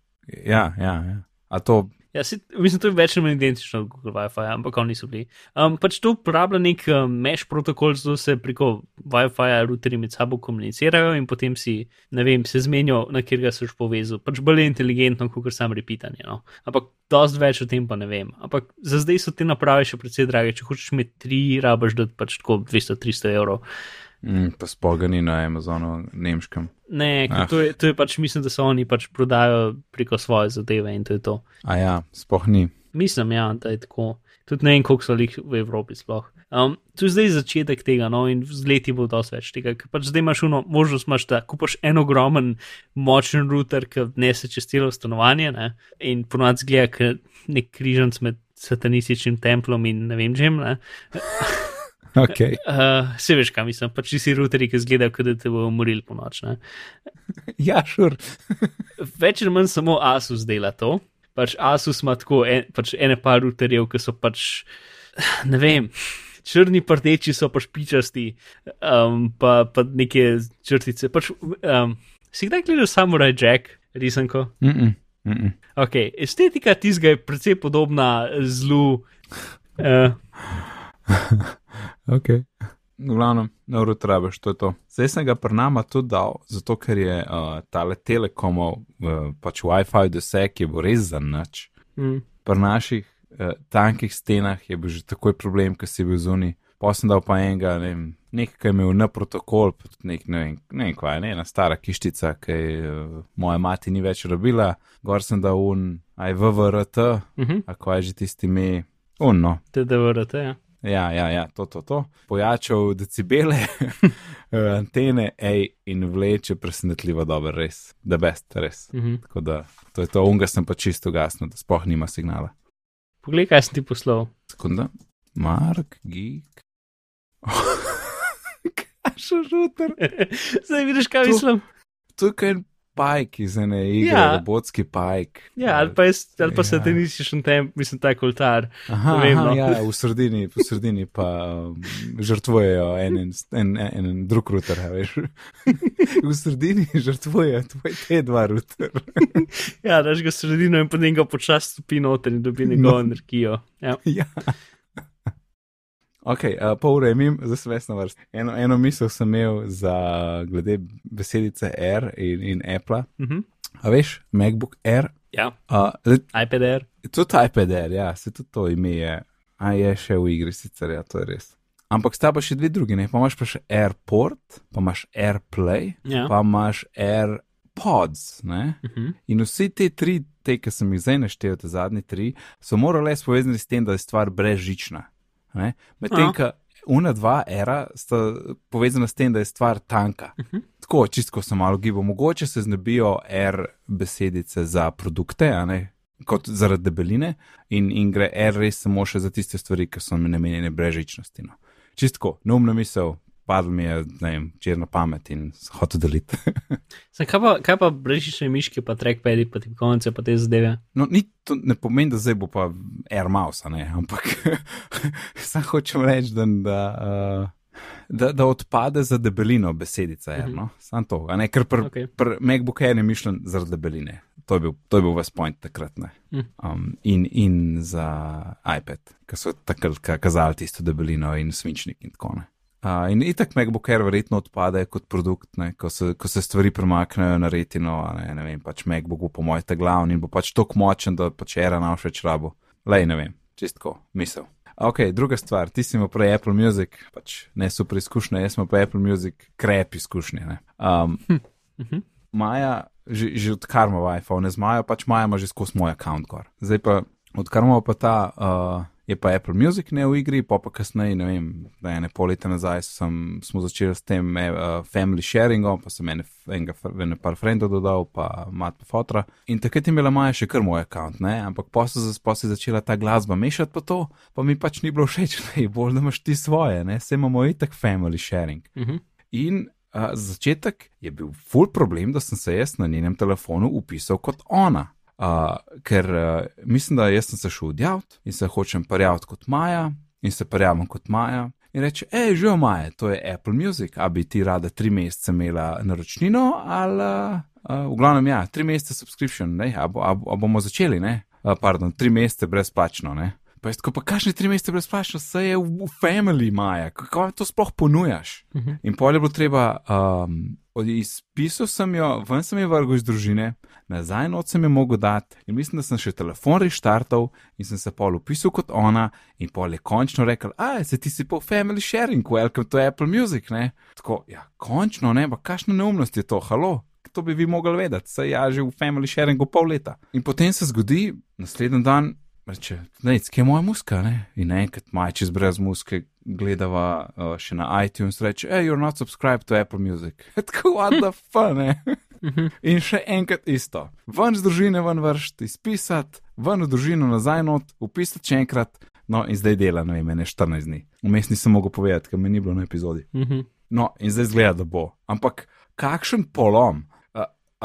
B: Ja, ja, ja. A to,
A: Ja, si, mislim, to je več ali manj identično od Google Wi-Fi, ampak oni niso bili. Um, pač to uporablja nek um, mesh protokol, zato se preko Wi-Fi-ja routerji med sabo komunicirajo in potem si, ne vem, se zmenijo, na kjer ga si povezal. Pač bolj inteligentno, kot sam repitanje. No? Ampak dosti več o tem pa ne vem. Ampak za zdaj so te naprave še precej drage. Če hočeš imeti tri, rabaš da pač tako 200-300 evrov.
B: Mm, pa spogani na Amazonu, nemškem.
A: Ne, ker
B: Ah.
A: to, je, to je pač, mislim, da so oni pač prodajo preko svoje zadeve in to je to.
B: A ja, spoh ni.
A: Mislim, ja, da je tako. Tudi ne vem, koliko so jih v Evropi sploh. Um, to je zdaj začetek tega, no, in z leti bo dosti več tega. Ker pač zdaj imaš uno, možnost, imaš, da kupaš en ogromen, močen router, ki nese čez celo stanovanje ne, in ponovadi zgleda, kot nek križanc med satanističnim templom in ne vem čem. Ne.
B: Okay.
A: Uh, se veš, kaj mislim, pač ti si routeri, ki zgledajo, kot da te bo umoril po noč. Ne.
B: ja, šur.
A: več ali manj samo Asus dela to. Pač Asus ima tako en, pač ene par routerjev, ki so pač, ne vem, črni prdeči so pač pičasti, um, pa, pa neke črtice. Pač, um, si kdaj gledal Samurai Jack, risanko?
B: Mm -mm, mm -mm.
A: Ok, estetika tizga je precej podobna zlu. Uh,
B: Ok. Na uro trebaš, to je to. Zdaj sem ga prnama tudi dal, zato ker je uh, tale telekomov, uh, pač WiFi doseg je bil res za nič.
A: mm,
B: Pri naših uh, tankih stenah je bil že takoj problem, ker si bil zunaj. Pa sem dal pa enega, ne vem, nekaj, ki je imel na protokol, pa tudi nek, ne vem, ne vem kva je, ne, ena stara kiščica, ki je uh, moja mati ni več rabila, gor sem dal un, aj VVRT,
A: uh -huh,
B: a kva je že tisti me, un no.
A: TDVRT, ja.
B: Ja, ja, ja, to, to, to. Pojačal decibele, eh, antene, ej, in vleče presenetljivo dobro, res, da best, res.
A: Uh -huh.
B: Tako da, to je to, unga sem pa čisto gasno, da spoh nima signala.
A: Poglej, kaj sem ti poslal.
B: Sekunda, Mark, geek. Kašo žuter.
A: Zdaj vidiš, kaj
B: To-
A: mislim.
B: Tukaj je pajk iz ene igre,
A: Ja.
B: robotski pajk.
A: Ja, ali pa, jaz, ali pa
B: Ja.
A: satanističen tem, mislim, ta kultar.
B: Aha,
A: vem,
B: aha
A: no.
B: ja, v sredini, v sredini pa um, žrtvujejo en, en, en, en, en drug ruter, veš. v sredini žrtvujejo tvoj te dva ruter.
A: Ja, daš ga sredino in potem ga počasi stopi noter in dobi njegovo
B: No.
A: energijo. Ja.
B: ja. Ok, uh, pol ure imam, zdaj sem ves na vrsti. Eno, eno misel sem imel za glede besedice R in, in Apple.
A: Mhm.
B: A veš, MacBook Air.
A: ja,
B: Uh, zdaj,
A: iPad Air.
B: tudi iPad Air, ja, se tudi to ime je. A je še v igri, sicer ja, to je res. Ampak sta pa še dve drugi, ne? pa imaš pa še AirPort, pa imaš AirPlay,
A: Ja.
B: pa imaš AirPods. Ne?
A: Mhm.
B: In vsi te tri, te, ki sem jih zdaj naštel, te zadnje tri, so morali res povezani s tem, da je stvar brezžična. Medtem,
A: Aha.
B: ko una dva era sta povezana s tem, da je stvar tanka.
A: Mhm.
B: Tako, čistko sem malo gibal, mogoče se znebijo R besedice za produkte, a ne. Kot zaradi debeline, in, in gre R res samo še za tiste stvari, ki so namenjene brezžičnosti. No. Čistko, neumna misel, padlo mi je, ne vem, črna pamet in hotel deliti.
A: Kaj pa, kaj pa brežične miške, pa trackpadi, pa ti konce, pa te zadeve?
B: No, ni, to ne pomeni, da zdaj bo pa Air Mouse, ne, ampak sam hočem reči, da, da, uh, da, da odpade za debelino besedica, Air, no, sam to, ne, ker pri
A: Okay.
B: pr MacBook Air je mišljen zaradi debeline. To je bil, to je bil vas point takrat, ne.
A: Hm.
B: Um, in, in za iPad, ki so takrat ka- kazali tisto debelino in svinčnik in tako naprej. Uh, in itak MacBook Air verjetno odpade kot produkt, ne, ko, se, ko se stvari premaknejo na retino, a ne, ne vem, pač MacBook bo po mojem te glavni in bo pač tako močen, da pač era na všeč rabo. Lej, ne vem, čistko, misel. Ok, druga stvar, ti si imel prej Apple Music, pač ne super izkušnje, jaz sem pa Apple Music krep izkušnje. ne. Um,
A: Mhm.
B: Maja, že, že odkar ima iPhone, z Majo pač Maja ima že skozi moj račun gor. Zdaj pa, odkar ima pa ta, uh, je pa Apple Music ne v igri, pa pa kasneje, ne vem, da ene pol leta nazaj sem, smo začeli s tem uh, family sharingom, pa sem ene, enega, ene par frendov dodal, pa mat pa fotra. In takrat je imela Maja še kar moj račun, ne, ampak pa se pa se je začela ta glasba mešati pa to, pa mi pač ni bilo všeč, ne, bolj da imaš ti svoje, ne, se imamo itak family sharing.
A: Mhm.
B: In uh, za začetek je bil full problem, da sem se jaz na njenem telefonu upisal kot ona. Uh, ker uh, mislim, da jaz sem se šel odjaviti in se hočem prijaviti kot Maja, in se prijavim kot Maja. In reče, hej, že Maja, to je Apple Music, a bi ti rada tri mesece imela naročnino, ali uh, v glavnem ja, tri mesece subscription, ne, a, bo, a, a bomo začeli, ne, uh, pardon, tri mesece brezplačno, ne. Pa jaz tako, pa kakšne tri mesece brezplačno, vse je v, v family, Maja, kako to sploh ponujaš?
A: Mhm.
B: In pol je bilo treba, um, izpisal sem jo, ven sem jo vrgel iz družine, nazaj noč sem jo mogel dati in mislim, da sem še telefon reštartal in sem se pol upisal kot ona in pol je končno rekel, a se ti si po family sharing, welcome to Apple Music, ne? Tako, ja, končno, ne, pa kakšna neumnost je to, halo. To bi vi mogli vedeti, saj ja že v family sharingu pol leta. In potem se zgodi, naslednji dan, reče, ne, kje je moja muska, ne? In enkrat majčis brez muske gledava uh, še na iTunes, reče, hey, you're not subscribed to Apple Music. Tako, what the fun, ne? In še enkrat isto. Ven z družine, ven vršt, izpisati, ven v družino nazaj not, upisati še enkrat, no in zdaj dela, ne vem, ne 14 dni. Vmes nisem mogel povedati, ker me ni bilo na epizodi.
A: Mhm.
B: No, in zdaj zgleda, da bo. Ampak kakšen polom.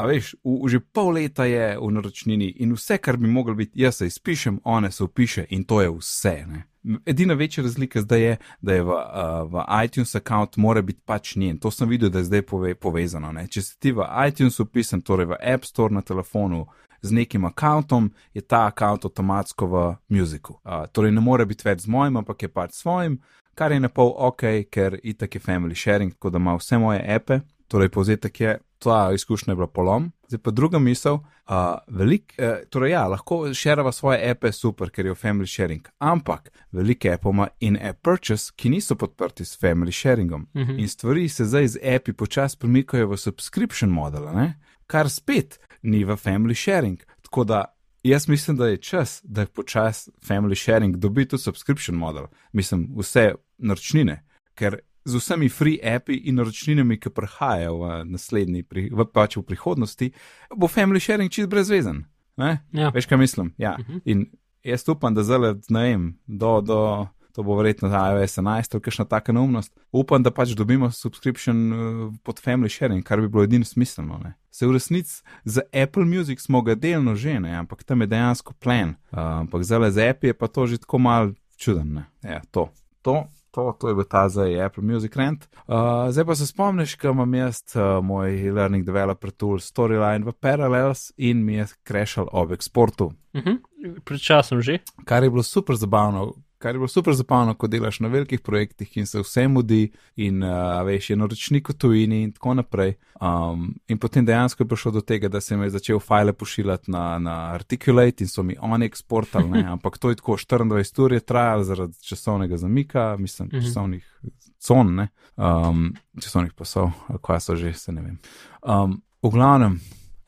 B: A, veš, v, v že pol leta je v naročnini in vse, kar bi moglo biti, jaz se izpišem, one se upiše in to je vse. Ne? Edina večja razlika zdaj je, da je v, uh, v iTunes account mora biti pač njen. To sem videl, da je zdaj pove, povezano. Ne? Če si ti v iTunes upisan, torej v App Store na telefonu z nekim računom, je ta račun avtomatsko v muziku. Uh, torej ne more biti več z mojim, ampak je pač svojim, kar je na pol ok, ker itak je family sharing, tako da ima vse moje epe. Torej, povzetek je, ta izkušnja je bila polom. Zdaj pa druga misel, uh, velik, uh, torej ja, lahko širava svoje epe, super, ker je v family sharing, ampak velike epe ima in-app purchase, ki niso podprti s family sharingom.
A: Mhm.
B: In stvari se zdaj z api počasi premikajo v subscription model, ne? kar spet ni v family sharing. Tako da jaz mislim, da je čas, da počasi family sharing dobi tudi subscription model, mislim, vse naročnine, ker z vsemi free api in naročninami, ki prihajajo v naslednji, pri, v, pač v prihodnosti, bo family sharing čist brezvezen. Ne?
A: Ja.
B: Veš, kaj mislim? Ja.
A: Mhm.
B: In jaz upam, da zdaj, ne vem, do, do, to bo verjetno za iOS 11 ali kakšna taka neumnost. Upam, da pač dobimo subscription uh, pod family sharing, kar bi bilo edino smiselno. Ne? Se v resnici za Apple Music smo ga delno že, ne? ampak tam je dejansko plan. Uh, ampak zdaj za Apple je pa to že tako mal čuden. Ne? Ja, to. to. To, to je bil ta zdaj Apple Music Rent. Uh, zdaj pa se spomniš, ko imam jaz uh, moj Learning Developer Tool Storyline v Parallels in mi je crashal ob eksportu.
A: Mhm. Pred časom že.
B: Kar je bilo super zabavno, kar je bilo super zabavno, ko delaš na velikih projektih in se vse mudi in uh, veš, je naročnik v tujini in tako naprej. Um, in potem dejansko je prišlo do tega, da sem začel file pošiljati na, na Articulate in so mi oni eksportali, ne? ampak to je tako 24 ur je trajalo zaradi časovnega zamika, mislim,
A: Mhm.
B: časovnih con, ne? um, časovnih pasov, kaj so že, se ne vem. Um, v glavnem,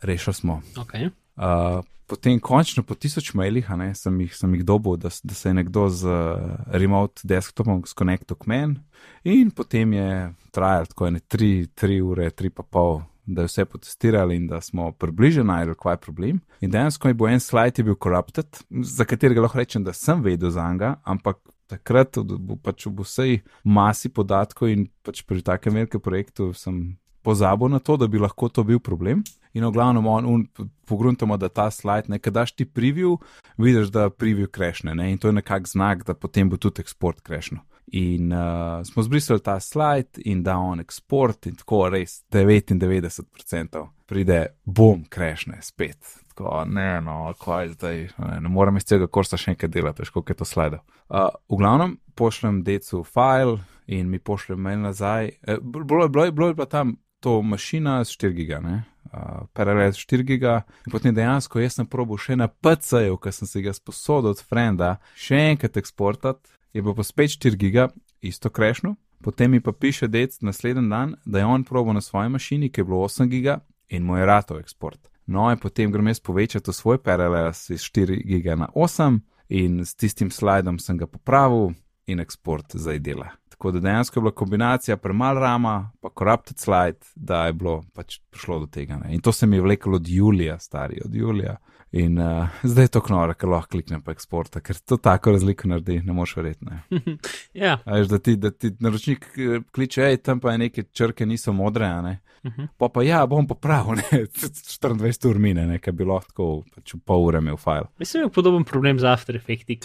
B: rešili smo.
A: Okay.
B: Uh, potem, končno po tisoč mailih, ne, sem jih, sem jih dobil, da, da se je nekdo z uh, remote desktopom skonektil k meni, in potem je trajalo tako ene tri, tri ure, tri pa pol, da je vse potestirali in da smo približno najdel, kaj je problem. In dejansko je bil en slajd, je bil corrupted, za katerega lahko rečem, da sem vedel za njega, ampak takrat pač v vsej masi podatkov in pač pri takem velikem projektu sem pozabil na to, da bi lahko to bil problem. In v glavnem, on, pogruntamo, da ta slide, nekaj daš ti preview, vidiš, da preview krešne in to je nekak znak, da potem bo tudi eksport krešno. In uh, smo zbrisali ta slide in da on eksport in tako res 99% pride, bom, krešne spet. Tako, ne, no, kaj zdaj, ne, ne morem iz tega korsa še nekaj delati, težko je to slide. Uh, v glavnem, pošljem decu file in mi pošljem mail nazaj. E, bilo, bilo, bilo je pa tam to mašina s 4 giga, ne. Uh, Paralel 4 giga, in potem dejansko jaz sem probo še na PC-ju, ker sem si ga sposodil od Frenda, še enkrat eksportati, je pa spet 4 giga, isto krešno. Potem mi pa piše dec naslednji dan, da je on probo na svoji mašini, ki je bilo 8 giga in mu je rato eksport. No, in potem grem jaz povečati svoj paralel iz 4 giga na 8 in s tistim slajdom sem ga popravil in eksport zdaj dela. Tako da dejansko je bila kombinacija premalo rama, pa corrupted slide, da je bilo pač prišlo do tega. Ne. In to se mi je vleklo od Julija, stari od Julija. In uh, zdaj je to knora, ker lahko kliknem po eksporta, ker to tako razliko naredi, ne moš verjeti.
A: ja.
B: Veš, da ti, da ti naročnik eh, kliče, hej, tam pa je neke črke niso modre, ne. Uh -huh. Pa pa ja, bom popravil, ne, 24 ur mine, ne, ker bi lahko pač v pol ure imel file.
A: Mislim, da je podoben problem z After Effects, ki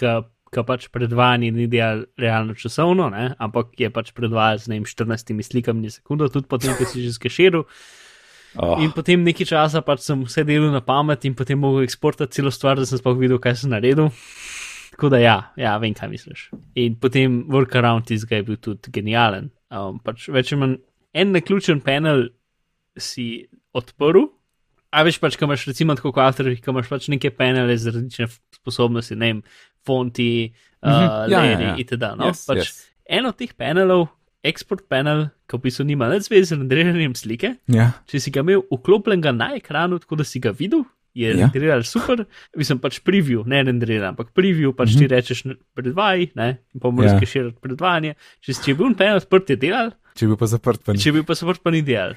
A: pač predvajanje ni del realno časovno, ne, ampak je pač predvajal z ne 14 slikami na sekundo, tudi potem, ko si že skeširil. Oh. In potem nekaj časa pač sem vse delal na pamet in potem mogel eksportati celo stvar, da sem sploh videl, kaj sem naredil. Tako da ja, ja, vem, kaj misliš. In potem workaround tizga je bil tudi genijalen. Um, pač več manj en naključen panel si odprl, a veš pač, ko imaš recimo tako kot After, ko imaš pač neke panele z različne sposobnosti, ne vem, fonti, uh, mm -hmm. ja, ja, ja. itd. No? Yes, pač yes. En od teh panelov export panel, ki v bistvu nima več zveze z renderanjem slike.
B: Ja.
A: Če si ga imel vklopljenega na ekranu, tako da si ga videl, je ja. renderiral super, mislim pač preview, ne renderiral, ampak preview, pač mm -hmm. ti rečeš predvaj, ne, in pa moraš ja. skeširati predvajanje. Če si bil panel odprt, je delal.
B: Če bil pa zaprt, pa ni.
A: Če bil pa zaprt, pa ni delal.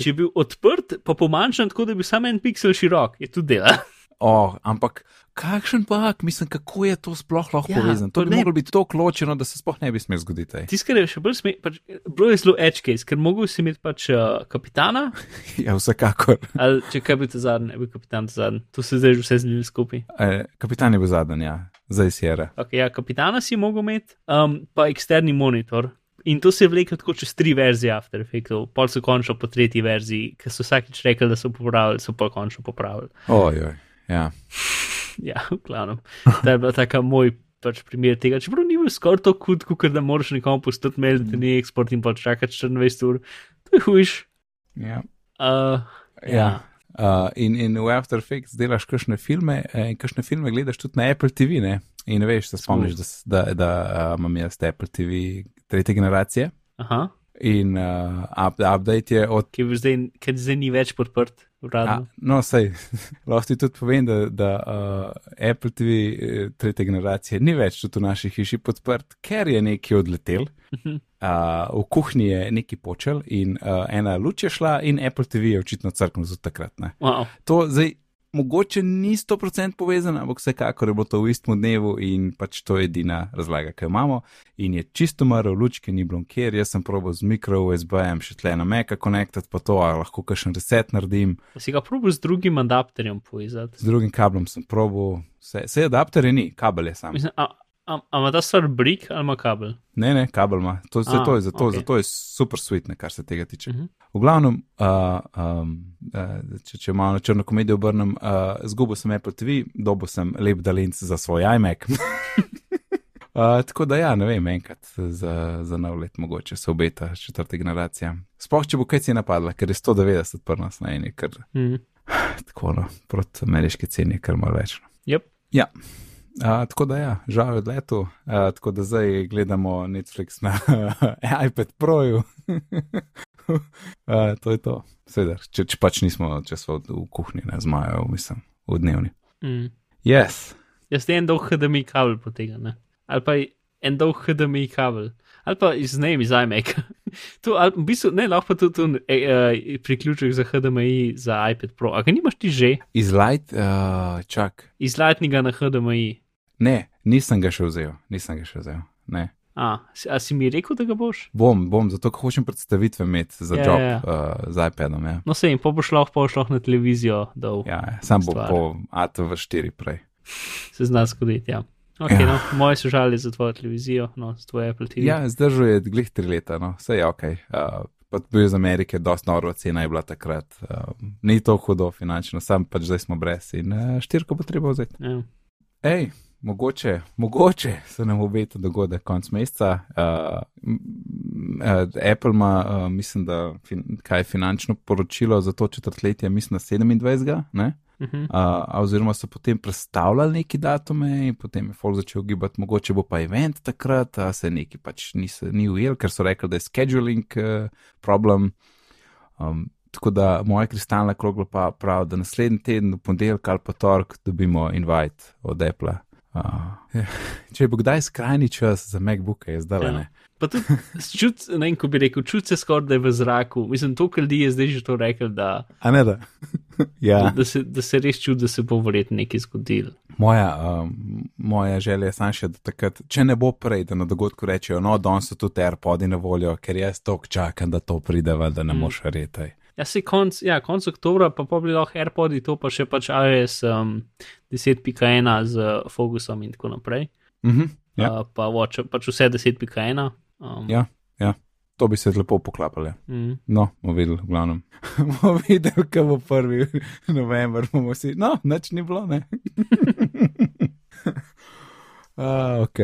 A: Če bil odprt, pa pomanjšan, tako da bi samo en pixel širok, je tudi delal.
B: Oh, ampak kakšen bug, mislim, kako je to sploh lahko ja, povezano? To bi lahko biti tako ločeno, da se sploh ne bi smel zgoditi.
A: Tiskar je še bolj smej, pač, bilo je zelo edge case, ker mogo si imeti pač uh, kapitana.
B: ja, vsekakor.
A: Ali če kaj bi te zadnji, ne bi kapitan te zadnji, tu se zdaj že vse zlili skupaj.
B: E, kapitan je bil zadnji, ja, zdaj je.
A: Okay, ja, kapitana si mogo imeti, um, pa eksterni monitor. In to se je vlekel tako čez tri verzije After Effects, pol so končno po tretji verziji, ker so vsakič rekli, da so popravili, so pa končno popravili.
B: Ojoj. Ja,
A: ja v glavnem. To je bila taka moj pač primer tega. Čeprav ni bil skoraj tako hud, kot da moraš nekomu postati mail, da ni eksport in pač čakati 24 ur. To je hujš.
B: Ja.
A: Uh, ja.
B: ja. Uh, in, in v After Effects delaš kakšne filme, eh, in kakšne filme gledaš tudi na Apple TV. Ne? In veš, da spomniš, da, da, da uh, imam jaz Apple TV tretje generacije.
A: Aha.
B: In uh, up, update je od.
A: Ki zdaj, zdaj ni več podprt. A,
B: no, sej, lahko ti tudi povem, da, da uh, Apple TV eh, tretje generacije ni več tudi v naši hiši podprt, ker je nekaj odletel. Uh, v kuhinji je nekaj počel in uh, ena luč je šla, in Apple TV je očitno crknil za takrat.
A: Wow.
B: To zdaj mogoče ni 100% povezan, ampak vsekakor je bilo to v istem dnevu in pač to je edina razlaga, ki jo imamo. In je čisto maro, lučke ni bilo kjer, jaz sem probil z mikro USB-jem še tle na Meka konektat, pa to, ali lahko kakšen reset naredim.
A: Si ga probil z drugim adapterjem povezati?
B: Z drugim kablom sem probil, vse, vse adapterje ni, kabel je sam.
A: Mislim, a, Ampak ta stvar brik ali ima kabel?
B: Ne, ne, kabel ima. To, A, zato, je, zato, okay. zato je super sweet, kar se tega tiče. Uh mhm. -huh. V glavnem, uh, um, uh, če, če malo na črno komedijo obrnem, uh, zgubil sem Apple TV, dobil sem lep dalinc za svoj iMac. uh, tako da, ja, ne vem, enkrat za, za nov let, mogoče se obeta četrta generacija. Sploh, če bo kaj cena padla, ker je 190 prnas na eni, ker. Uh. -huh. Tako, no, proti ameriški ceni, kar malo več. No.
A: Yep.
B: Ja. Uh, tako da, ja, žal je odletel, uh, tako da zdaj gledamo Netflix na iPad Proju. uh, to je to, seveda, če, če pač nismo, če smo v kuhinji, ne zmajo, mislim, v dnevni.
A: Mm.
B: Yes.
A: Jaz te en dolg HDMI kabel potega, ne? ali pa en dolg HDMI kabel, ali pa iz ne, iz iMac. to, ali, v bistvu, ne, lahko tudi uh, uh, priključek za HDMI za iPad Pro. A ga nimaš ti že?
B: Iz Light, uh, čak.
A: Iz Lightninga na HDMI.
B: Ne, nisem ga še vzel, nisem ga še vzel. Ne.
A: A, a si mi rekel, da ga boš?
B: Bom, bom, zato hočem predstavitve imeti za
A: Ja,
B: job
A: ja, ja.
B: Uh, z iPadom. Ja,
A: No, sej, in pa boš lahko šlo na televizijo, da
B: ja ja, sam bo po ATV4 prej.
A: se zna zgoditi. Ja. Ok,
B: Ja.
A: no, moje so žali za tvojo televizijo, no, za tvoje Apple TV.
B: Ja, zdržuje glih tri leta, no, vse je ok. Uh, pa bil iz Amerike, dosta noro cena je bila takrat. Uh, ni to hudo finančno, sam pač zdaj smo brez in uh, štirko bo treba vzeti.
A: Ja.
B: Ej, mogoče, mogoče se nam obeta dogodek konc meseca. Uh, uh, Apple ima, uh, mislim, da fin, kaj finančno poročilo za to četrtletje, mislim, na 27. Ne? Uh, a oziroma so potem predstavljali neki datume in potem je Folk začel gibati, mogoče bo pa event takrat, a se neki pač ni, se- ni ujel, ker so rekli, da je scheduling uh, problem. Um, tako da moja kristalna krogla pa pravi, da naslednji teden, v ponedeljek ali pa torek, dobimo invite od Apple. Uh, ja. Če bo kdaj skrajni čas za MacBook, je zdaj
A: Ja.
B: ne.
A: Pa tudi, čut, ne vem, ko bi rekel, čut se skoraj, da je v zraku. Mislim, to, kar ljudi je zdaj že to rekel, da,
B: A ne da? ja.
A: da, se, da se res čuti, da se bo verjetno nekaj zgodilo.
B: Moja, um, moja želja je samo še, da takrat, če ne bo prej, da na dogodku rečejo, no, danes so tudi AirPodi na voljo, ker jaz tok čakam, da to pride, da ne
A: Mm.
B: moš retaj.
A: Ja, se konc, ja, konc oktobra, pa pa bi lahko AirPodi, to pa še pač iOS um, 10.1 z Focusom in tako naprej.
B: Mhm, ja,
A: Uh, pa watch, pač vse 10.1. Um,
B: Ja. to bi se lepo poklapali.
A: Mm,
B: No, bomo videli, v glavnem. bomo videli, kaj bo prvi november, bomo si, no, nič ni bilo, ne. uh, ok.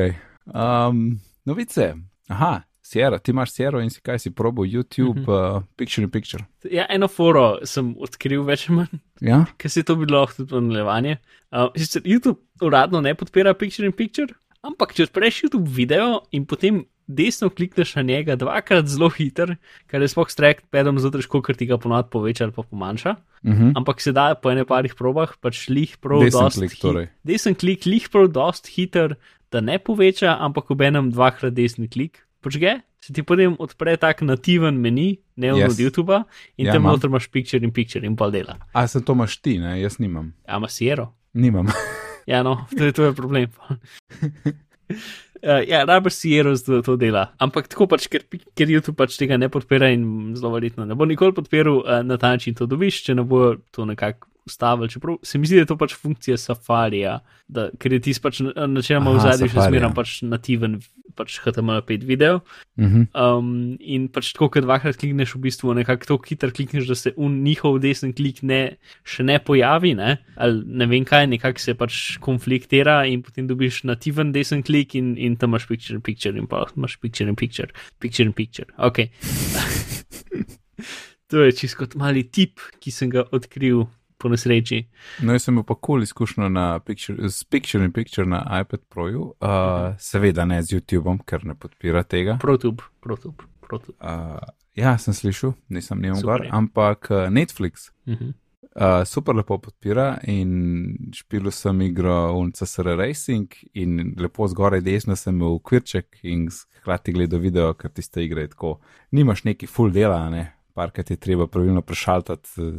B: Um, novice. Aha, Sierra, ti imaš Sierra in si kaj si probo YouTube,
A: Mhm.
B: uh, Picture in Picture.
A: ja, eno foro sem odkril več ali manj.
B: Ja,
A: ker se to bi lahko tudi nadaljevanje. Uh, sicer YouTube uradno ne podpira Picture in Picture, ampak če odpreš YouTube video in potem desno klikneš na njega dvakrat zelo hiter, kar je sploh s trackpadom zelo težko, ker ti ga ponovadi poveča ali pa pomanjša.
B: uh -huh.
A: Ampak se da po ene parih probah, pač lih prav
B: Desen
A: dost
B: klik, torej.
A: Desen klik, lih prav dost hiter, da ne poveča, ampak ob enem dvakrat desni klik. Počge, se ti potem odpre tak nativen meni, ne
B: Yes.
A: od YouTube, in
B: Ja,
A: tam noter imaš picture in picture in pol dela.
B: A se to imaš ti, ne? Jaz nimam.
A: Ama siero.
B: Nimam.
A: Ja, no, to je, to je problem. Uh, ja, rabiš Sierra, da to dela. Ampak tako pač, ker, ker YouTube pač tega ne podpira in zelo verjetno ne bo nikoli podpiral uh, na ta način to dobiš, če ne bo to nekako ustavili. Čeprav se mi zdi, da je to pač funkcija Safarija, da, ker je tisti pač na- načeloma v
B: Aha,
A: zadnjem še zmeraj pač nativen pač HTML5 video.
B: Uh -huh.
A: Um, in pač tako, ker dvakrat klikneš, v bistvu nekako tako hitro klikneš, da se un njihov desen klik ne, še ne pojavi, ne? ali ne vem kaj, nekako se pač konfliktira in potem dobiš nativen desen klik in, in tam imaš picture in picture in pa imaš picture in picture, picture in picture. Ok. to je čisto kot mali tip, ki sem ga odkril po nesreči.
B: No, jaz sem pa kul cool izkušnjo picture, s Picture in Picture na iPad Proju, uh, seveda ne z YouTubeom, ker ne podpira tega.
A: Protub, protub, protub.
B: Uh, ja, sem slišal, nisem
A: Super
B: gor, ampak uh, Netflix
A: -huh.
B: uh, super lepo podpira in špilo sem igro UNCSR Racing in lepo zgoraj desno sem imel kvirček in hkrati gledal video, ker tiste igre je tako, nimaš neki full dela, ne. Parkrat je treba pravilno prešaltati uh,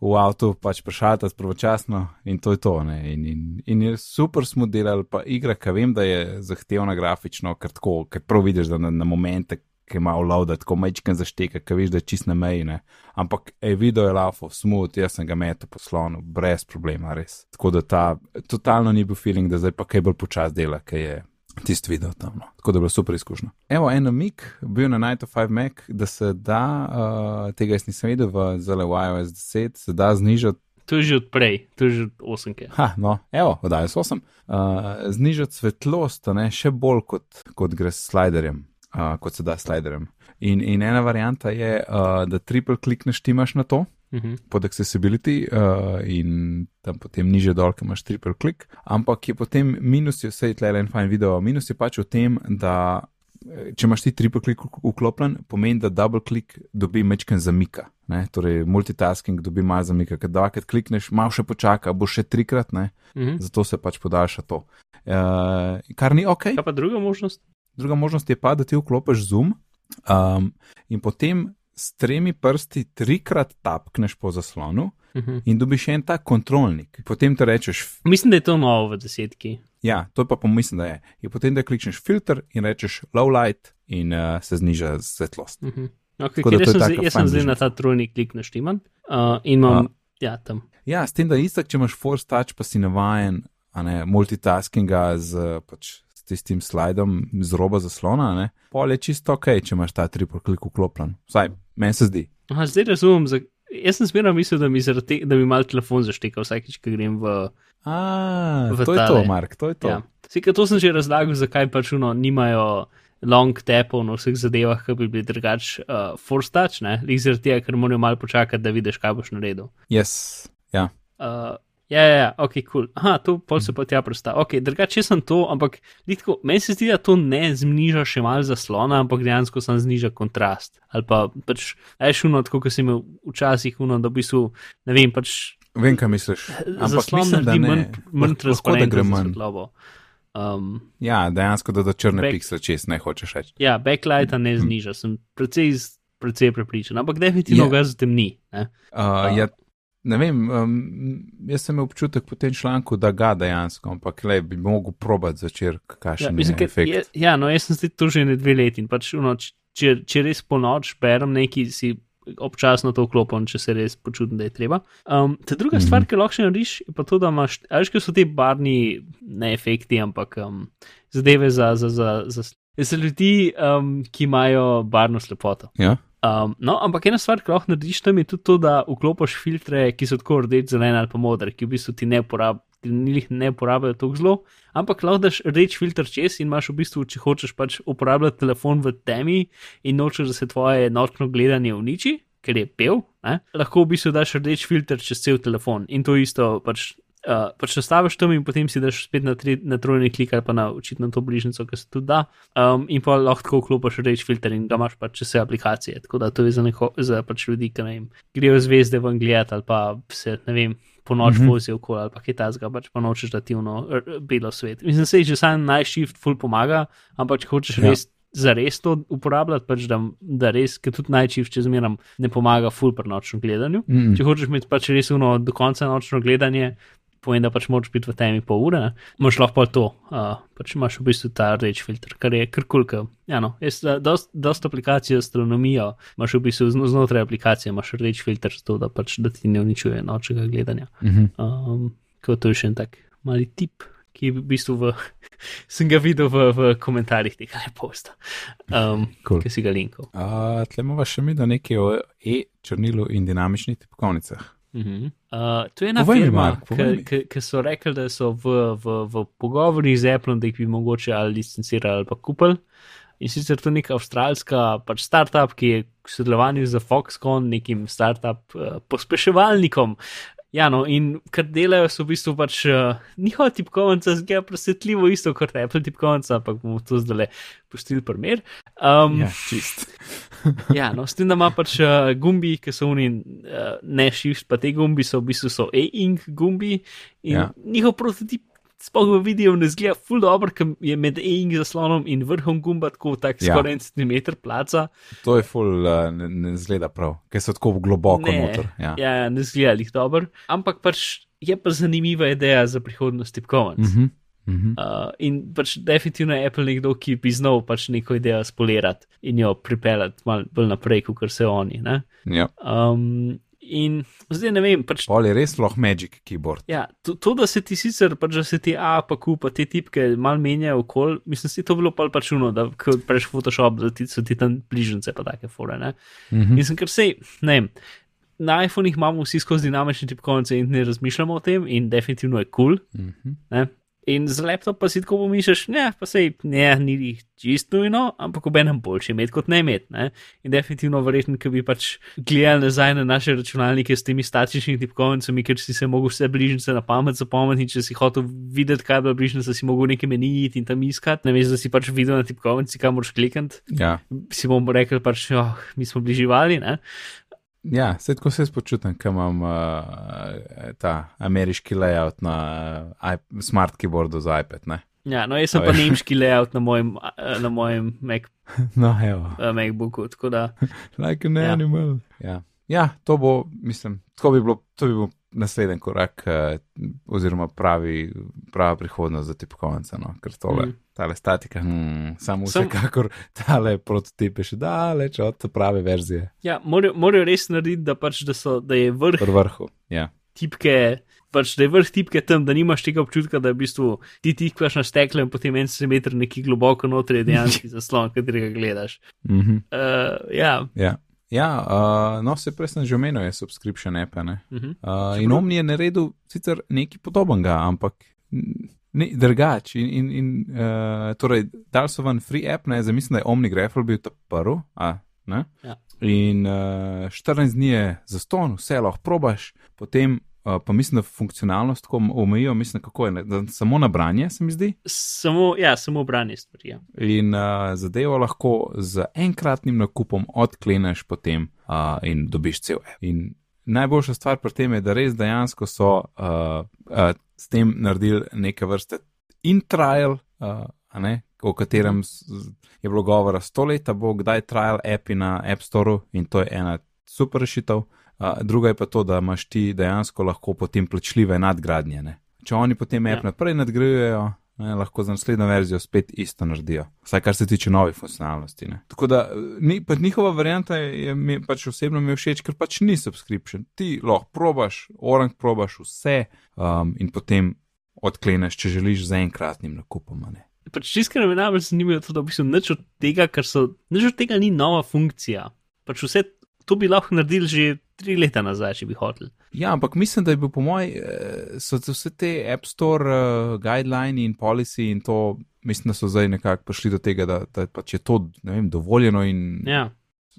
B: v avtu, pač prešaltati pravočasno in to je to. ne. In, in, in je super smo delali, pa igra, ki vem, da je zahtevna grafično, ker tako, ker prav vidiš, da na, na momente, ki ima vlauda, tako mečken zašteka, ki veš, da je čist na meji. Ne. Ampak ej, video je lafo, smooth, jaz sem ga metal po slonu, brez problema, res. Tako da ta, totalno ni bil feeling, da zdaj pa kaj bolj počas dela, ki je tisti video tam. No. Tako da je bilo super izkušnja. Evo, en namik, bil na Night of 5 Mac, da se da, uh, tega jaz nisem vedel, v ZLE iOS 10 se da znižati.
A: To je že odprej, to je že od osemke.
B: Ha, no, evo, oddajo so sem. Uh, znižati svetlost, ne, še bolj kot, kot gre s sliderjem, uh, kot se da s sliderjem. In, in ena varianta je, uh, da triple klikneš, ti imaš na to,
A: Uh -huh.
B: pod accessibility uh, in tam potem niže dol, ki imaš triple klik. Ampak je potem minus, je vse tle en fajn video, minus je pač v tem, da eh, če imaš ti triple klik vklopljen, pomeni, da double klik dobi mečken zamika. Ne? Torej, multitasking dobi malo zamika, ker dvakrat klikneš, malo še počaka, bo še trikrat, ne?
A: Uh -huh.
B: zato se pač podaljša to. Uh, kar ni ok.
A: Kaj pa druga možnost?
B: Druga možnost je pa, da ti vklopiš zoom um, in potem s tremi prsti trikrat tapkneš po zaslonu
A: Uh -huh.
B: in dobiš en tak kontrolnik. Potem ti rečeš,
A: Mislim, da je to novo v desetki.
B: Ja, to je pa pomislim, da je. Je potem, da klikneš filter in rečeš low light in uh, se zniža svetlost.
A: Uh -huh. okay,
B: Tako
A: jaz
B: to je
A: sem, zdaj, jaz sem zdaj na ta trojni klik naštiman uh, in imam,
B: A.
A: ja, tam.
B: Ja, s tem, da isto, če imaš force touch, pa si navajen ne, multitaskinga z, pač, tistim slajdom z roba zaslona, ne, pol je čisto ok, če imaš ta triple klik vklopljen. Vsaj meni se zdi.
A: Aha, zdaj razumem. Za, jaz sem smerno mislil, da mi, zaradi te, da mi mal telefon zašteka vsakeč, ko grem v.
B: A,
A: V
B: to je to,
A: tale.
B: Mark, to je to.
A: Ja. Sika, to sem že razlagal, zakaj pač uno nimajo long tapov na vseh zadevah, ki bi bili drugač uh, force touch, ne, lih zaradi tega, ker morajo malo počakati, da vidiš, kaj boš naredil.
B: Yes. Ja.
A: Uh, ja, ja, ja, ok, kul. Cool. Aha, to pol se pa tja prsta. Ok, drugače sem to, ampak litko, meni se zdi, da to ne zniža še mal zaslona, ampak dejansko sem zniža kontrast. Ali pa pač, ajš uno, tako kot si imel včasih uno, da v bistvu, ne vem, pač
B: Vem, kaj misliš. Ampak
A: zaslon
B: mislim,
A: naredi manj, manj
B: manj.
A: svetlobo. Um,
B: Ja, dejansko, da do črne
A: Back-
B: piksle čez ne hočeš reči.
A: ja, backlighta ne zniža, sem precej, precej prepričan, ampak definitivno
B: Je.
A: ga zatemni. Ne?
B: Uh, ja, ne vem, um, jaz sem imel občutek po tem članku, da ga dejansko, ampak le bi mogel probati začer,
A: Ja,
B: kakšen
A: mislim,
B: je
A: ker
B: efekt.
A: je, ja, no, jaz sem zdaj to že ne dve leti in pač, no, č- če, če res po noč berem neki, si občasno to vklopim, če se res počutim, da je treba. Um, ta druga mm -hmm. stvar, ki lahko še narediš, je pa to, da imaš, a veš, kaj so ti barni, ne efekti, ampak um, zadeve za, za, za, za, za ljudi, um, ki imajo barno slepoto.
B: Ja?
A: Um, no, ampak ena stvar, ki lahko narediš tam, je tudi to, da vklopiš filtre, ki so tako rdeč, zelen ali pa moder, ki v bistvu ti ne uporabljajo. Njih ne uporabljajo tako zelo, ampak lahko daš rdeč filter čez in imaš v bistvu, če hočeš pač uporabljati telefon v temi in nočeš, da se tvoje nočno gledanje uniči, ker je pel, ne? lahko v bistvu daš rdeč filter čez cel telefon in to isto pač. Uh, pač nastaviš tam in potem si daš spet na, tri, na trojni klik ali pa na očitno to bližnjico, ki se tudi da, um, in pa lahko tako vklopiš reč filter in ga imaš pač čez vse aplikacije. Tako da to je za, neko, za pač ljudi, ki ne vem, grejo zvezde ven gledati ali pa se ne vem. Po noč mm
B: Mhm.
A: -hmm. vozijo okoli ali pa kaj tasga, pač pa nočeš, da ti uno r- belo svet. Mislim, da se že sam najšift ful pomaga, ampak če hočeš
B: Ja.
A: ja. res za res to uporabljati, pač da, da res, ker tudi najšift če zmeram ne pomaga ful pri nočnem gledanju.
B: Mm.
A: Če hočeš imeti pač res uno do konca nočno gledanje, pomeni, da pač moraš biti v temi pol ure, imaš lahko pa to, uh, pač imaš v bistvu ta rdeč filter, kar je kar kulka. Ja, no, jaz, uh, dost, dost aplikacij za astronomijo imaš v bistvu zno- znotraj aplikacije, imaš rdeč filter, zato da pač da ti ne uničuje nočnega gledanja.
B: -hmm.
A: Um, kot to je še en tak mali tip. Ki je v bistvu v, sem ga videl v, v komentarjih tega posta, um,
B: Cool.
A: ki si ga linkal.
B: Uh, Tle imamo še mi, da nekaj o e-črnilu in dinamičnih tipkovnicah.
A: Uh -huh. Uh, to je ena
B: Povej
A: firma, ki so rekli, da so v, v, v pogovorih z Apple, da jih bi mogoče ali licencirali ali pa kupili. In sicer to je neka avstralska pač startup, ki je v sodelovanju z Foxconn, nekim startup uh, pospeševalnikom. Ja, no, in kar delajo, so v bistvu pač uh, njihova tipkovnica, zgleda presvetljivo isto kot Apple tipkovnica, ampak bomo to zdaj pustili primer. Um,
B: Ja, čist.
A: Ja, no, s tem, da ima pač uh, gumbi, ki so oni, uh, ne shift, pa te gumbi so v bistvu so e-ink gumbi in
B: ja.
A: njihov prototip. Sploh v videu ne zgleda ful dobro, ker je med e-ink zaslonom in vrhom gumba tako tak
B: Ja.
A: skoraj en centimeter placa.
B: To je full, uh, ne, ne zgleda prav, ker so tako globoko
A: ne,
B: noter. Ja.
A: ja, ne zgleda jih dobro, ampak pač je pa zanimiva ideja za prihodnost tipkovnic.
B: Mm -hmm. Mm -hmm.
A: Uh, in pač definitivno je Apple nekdo, ki bi znal pač neko idejo spolirati in jo pripeljati malo bolj naprej, kot se oni. Ne?
B: ja.
A: Um, in zdaj ne vem, pač,
B: Pol je res lahko Magic keyboard.
A: ja, to, to, da se ti sicer, pač, da se ti A, pa Q, pa te tipke mal menjajo okol, mislim, da je to bilo pa pač uno, da ko preš Photoshop, da ti so ti tam bližnjice, pa take fore. Ne?
B: Mm -hmm.
A: Mislim, ker sej, ne vem. Na iPhonih imamo vsi skozi dinamične tipkovnice in ne razmišljamo o tem, in definitivno je kul. Cool,
B: Mm -hmm.
A: Ne? In z laptop pa si tako pomišlješ, ne, pa sej, ne, ni jih čisto nujno, ampak obenem boljše imeti kot ne imeti. Ne? In definitivno verjetno, ker bi pač gledali nazaj na naše računalnike s temi statičnimi tipkovnicami, ker si se mogel vse bližnjice na pamet zapomniti, če si hotel videti, kaj je bila bližnjica, si mogel nekaj meniti in tam iskati, ne veš, da si pač videl na tipkovnici, kam moraš klikati.
B: ja.
A: Si bomo rekli pač, oh, mi smo bliživali, ne.
B: Ja, se tako se jaz počutim, ker imam uh, ta ameriški layout na uh, smart keyboardu za iPad. Ne?
A: Ja, no, jaz sem
B: To
A: pa nemški layout na mojem, na mojem Mac,
B: No, evo,
A: MacBooku, tako da.
B: like an
A: Ja.
B: animal. Ja. ja, to bo, mislim, tako bi bilo, to bi bilo naslednji korak, uh, oziroma pravi, prava prihodnost za tipkovnice. No? Ker tole, mm. tale statika, hmm, samo
A: Sam-
B: vsekakor tale prototip je še daleč od prave verzije,
A: Ja, morajo, morajo res narediti, da, pač, da, so, da je vrh
B: vrhu. Ja.
A: tipke. Pač, da je vrh tipke tam, da nimaš tega občutka, da v bistvu ti tipkaš na steklo in potem en centimeter neki globoko noter je dejansko zaslon, katerega gledaš.
B: Mm -hmm.
A: Uh, ja,
B: ja. Ja, uh, no, se prej sem že omenil, je subscription app. ne.
A: uh -huh.
B: Uh, in Omni je naredil sicer nekaj podobnega, ampak n- ni drugač. In, in, in uh, torej, dal so ven free app, ne, zdaj mislim, da je Omni Grapple bil ta prvi. a, ne?
A: Ja.
B: In uh, 14 dni je za ston, vse lahko probaš, potem pa mislim, da funkcionalnost tako omejijo, mislim, kako je, ne, da samo na branje, se mi zdi.
A: samo, ja, samo branje stvari. Ja.
B: In uh, zadevo lahko z enkratnim nakupom odkleneš potem uh, in dobiš cel. In najboljša stvar pri tem je, da res dejansko so uh, uh, s tem naredili neke vrste in-trial, uh, a ne, o katerem je bilo govora sto leta, bo kdaj trial appi na App Store in to je ena super rešitev. Druga je pa to, da imaš ti dejansko lahko potem plačljive nadgradnje. Ne. Če oni potem app
A: Ja.
B: naprej nadgrajujejo, ne, lahko za naslednjo verzijo spet isto naredijo. Vsaj kar se tiče novih funkcionalnosti. Ne. Tako da ni, pa njihova varianta je, je mi pač osebno mi všeč, ker pač ni subscription. Ti lahko probaš, orang probaš vse um, in potem odkleneš, če želiš z enkratnim nakupom. Ne.
A: Pač čisto me najbolj zanima to, da v bistvu nič od tega, kar so, nič od tega ni nova funkcija. Pač vse to bi lahko naredili že tri leta nazaj, če bi hoteli.
B: Ja, ampak mislim, da je bil po mojem, eh, so vse te App Store uh, guidelines in policy in to, mislim, da so zdaj nekako prišli do tega, da, da pač je to vem, dovoljeno in
A: Ja.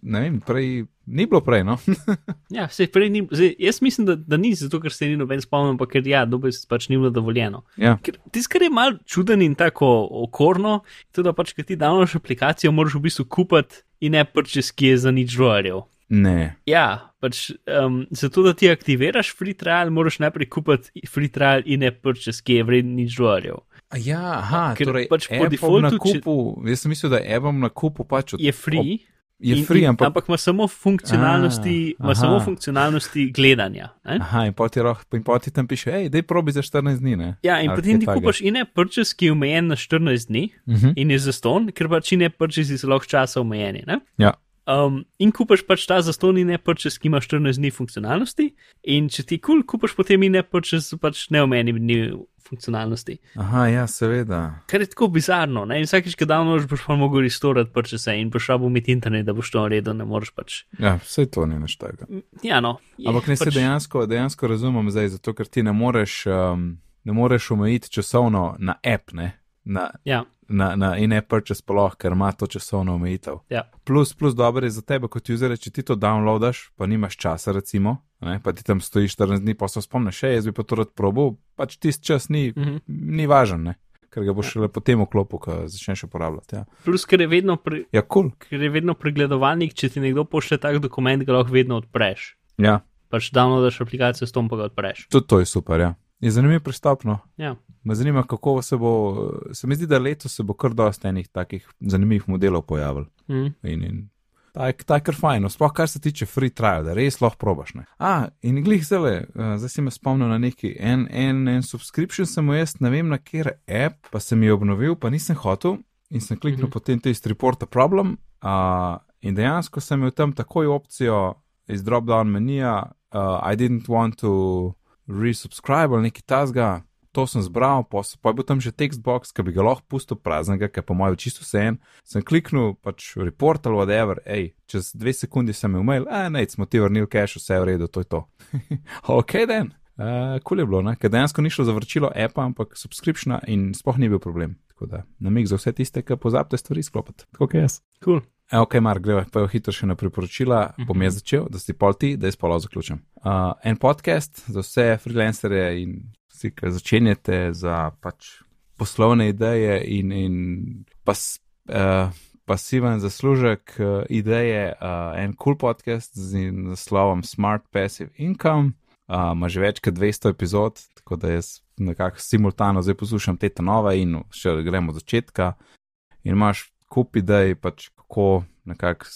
B: ne vem, prej ni bilo prej. No?
A: Ja, se prej ni, zdaj, jaz mislim, da, da ni zato, ker se ni noben spomnil, ampak ker ja, dobe pač ni bilo dovoljeno.
B: ja.
A: Tisto, kar je mal čuden in tako okorno, je to, da pač, ker ti downloadiš aplikacijo, moraš v bistvu kupiti in ne purchase, ki je za nič dolarjev.
B: Ne.
A: Ja, pač um, zato, da ti aktiviraš free trial, moraš najprej kupiti free trial in ne purchase, ki je vreden nič dolarjev.
B: A Ja, aha,
A: Ker
B: torej,
A: pač po defaultu,
B: na
A: če-
B: kupu, jaz sem mislil, da je Apple na kupu pač od,
A: Je free.
B: je
A: in-
B: free, ampak,
A: ampak ima samo funkcionalnosti,
B: A,
A: ima samo funkcionalnosti gledanja. Ne?
B: aha, in poti, in poti tam piše, hej, dej probi za 14 dni. Ne?
A: Ja, in
B: Ali
A: potem ti kupaš in ne purchase, ki je omejen na 14 dni
B: Uh -huh.
A: in je zaston, ker pač in ne purchase so lahko časa omejeni. Ne?
B: Ja,
A: Um, in kupaš pač ta zaston in ne purchase, ki ima 14 dni funkcionalnosti, in če ti kul, cool, kupaš potem in ne purchase pač neomejeni dni funkcionalnosti.
B: aha, ja, seveda.
A: Kar je tako bizarno, ne? in vsakeč, ko downloadiš, boš pa mogel restorati purchase in boš rabo imeti internet, da boš to naredil, ne moreš pač.
B: Ja, vse to ni naš tega.
A: Ja, no. je
B: Ampak ne se
A: pač,
B: dejansko, dejansko razumem zdaj, zato ker ti ne moreš, um, ne moreš omejiti časovno na app, ne? Na,
A: Ja,
B: na, na in-app purchase sploh, ker ima to časovno omejitev.
A: ja.
B: Plus, plus dobro je za tebe kot user, če ti to downloadaš, pa nimaš časa, recimo, ne, pa ti tam stojiš 14 dni, pa se spomniš, še jaz bi pa to rad probal, pač tisti čas ni,
A: Mhm.
B: ni važen, ne, ker ga boš šele potem vklopil, ko začneš uporabljati. Ja,
A: Plus, ker je vedno, pre,
B: ja. Cool.
A: ker je vedno pregledovalnik, če ti nekdo pošlje tak dokument, ga lahko vedno odpreš.
B: Ja,
A: Pač downloadaš aplikacijo, s tom pa ga odpreš.
B: tudi to je super, ja. Je zanimiv pristop, no.
A: Ja.
B: Me zanima, kako se bo, se mi zdi, da letos se bo kar dosta enih takih zanimivih modelov pojavil.
A: Mm.
B: In, in ta je, ta je kar fajn, no, sploh kar se tiče free trial, da res lahko probaš. Ne. A, in glih zdaj, uh, zdaj si me spomnil na neki, en, en, en subscription sem jaz, ne vem na kjer app, pa sem jo obnovil, pa nisem hotel in sem kliknil mm. -hmm. potem test report a problem. Uh, in dejansko sem imel tam takoj opcijo iz drop-down menija, uh, I didn't want to resubscribe ali nekaj tasga. To sem zbral, pa, je bil tam že tekstbox, ki bi ga lahko pustil praznega, ker po mojem čisto vse en. Sem kliknil pač report ali whatever, hej, čez dve sekundi sem imel mail, a ne, smo ti vrnili cache, vse je v redu, to je to. ok, den. Uh, kul je bilo, ne? ker dejansko ni šlo za vrčilo appa, ampak subscriptiona in sploh ni bil problem. Tako da namig za vse tiste, ki pozabite stvari sklopiti. Tako kot jaz.
A: Cool.
B: E, ok, Mark, greva pa hitro še na priporočila. Bom jaz začel, da si pol ti, da jaz polo zaključim. Uh, en podcast za vse freelancere in vsi, ki začenjate za pač poslovne ideje in, in pas, uh, pasiven zaslužek uh, ideje, uh, en cool podcast z naslovom Smart Passive Income. Ima že več kot 200 epizod, tako da jaz nekako simultano zdaj poslušam te nove in še gremo od začetka. In imaš kup idej, pač kako nekako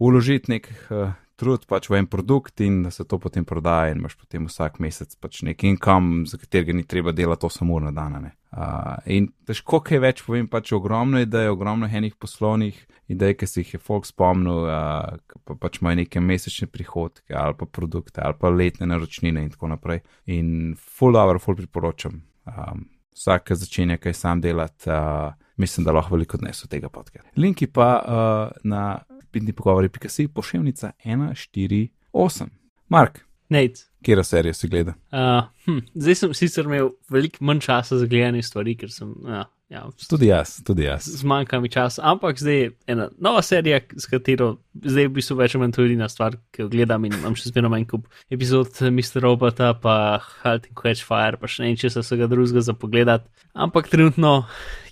B: uložiti nek uh, trud pač v en produkt in da se to potem prodaja in imaš potem vsak mesec pač nek income, za katerega ni treba delati 8 ur na dan. Uh, in težko kaj več povem, pač ogromno idej, ogromno enih poslovnih idej, ki si jih je Fox spomnil, uh, pa pač imajo neke mesečne prihodke ali pa produkte ali pa letne naročnine in tako naprej. In full hour, full priporočam. Um, vsak, ki začne kaj sam delati, uh, mislim, da lahko veliko odnese od tega podka. Linki pa uh, na bitni pogovori, pika si pošiljnica 148. Mark.
A: Nate.
B: Kjer serijo si gleda?
A: Uh, hm, zdaj sem sicer imel veliko manj časa za gledanje stvari, ker sem. Ja, ja,
B: tudi jaz, tudi jaz.
A: Zmanjka mi čas, ampak zdaj je ena nova serija, s katero zdaj v bistvu več ali manj tudi na stvar, ki jo gledam in imam še zmerno manj kup epizod Mr. Robota, pa Halt in Catch Fire, pa še ne če se vsega drugega za pogledat. Ampak trenutno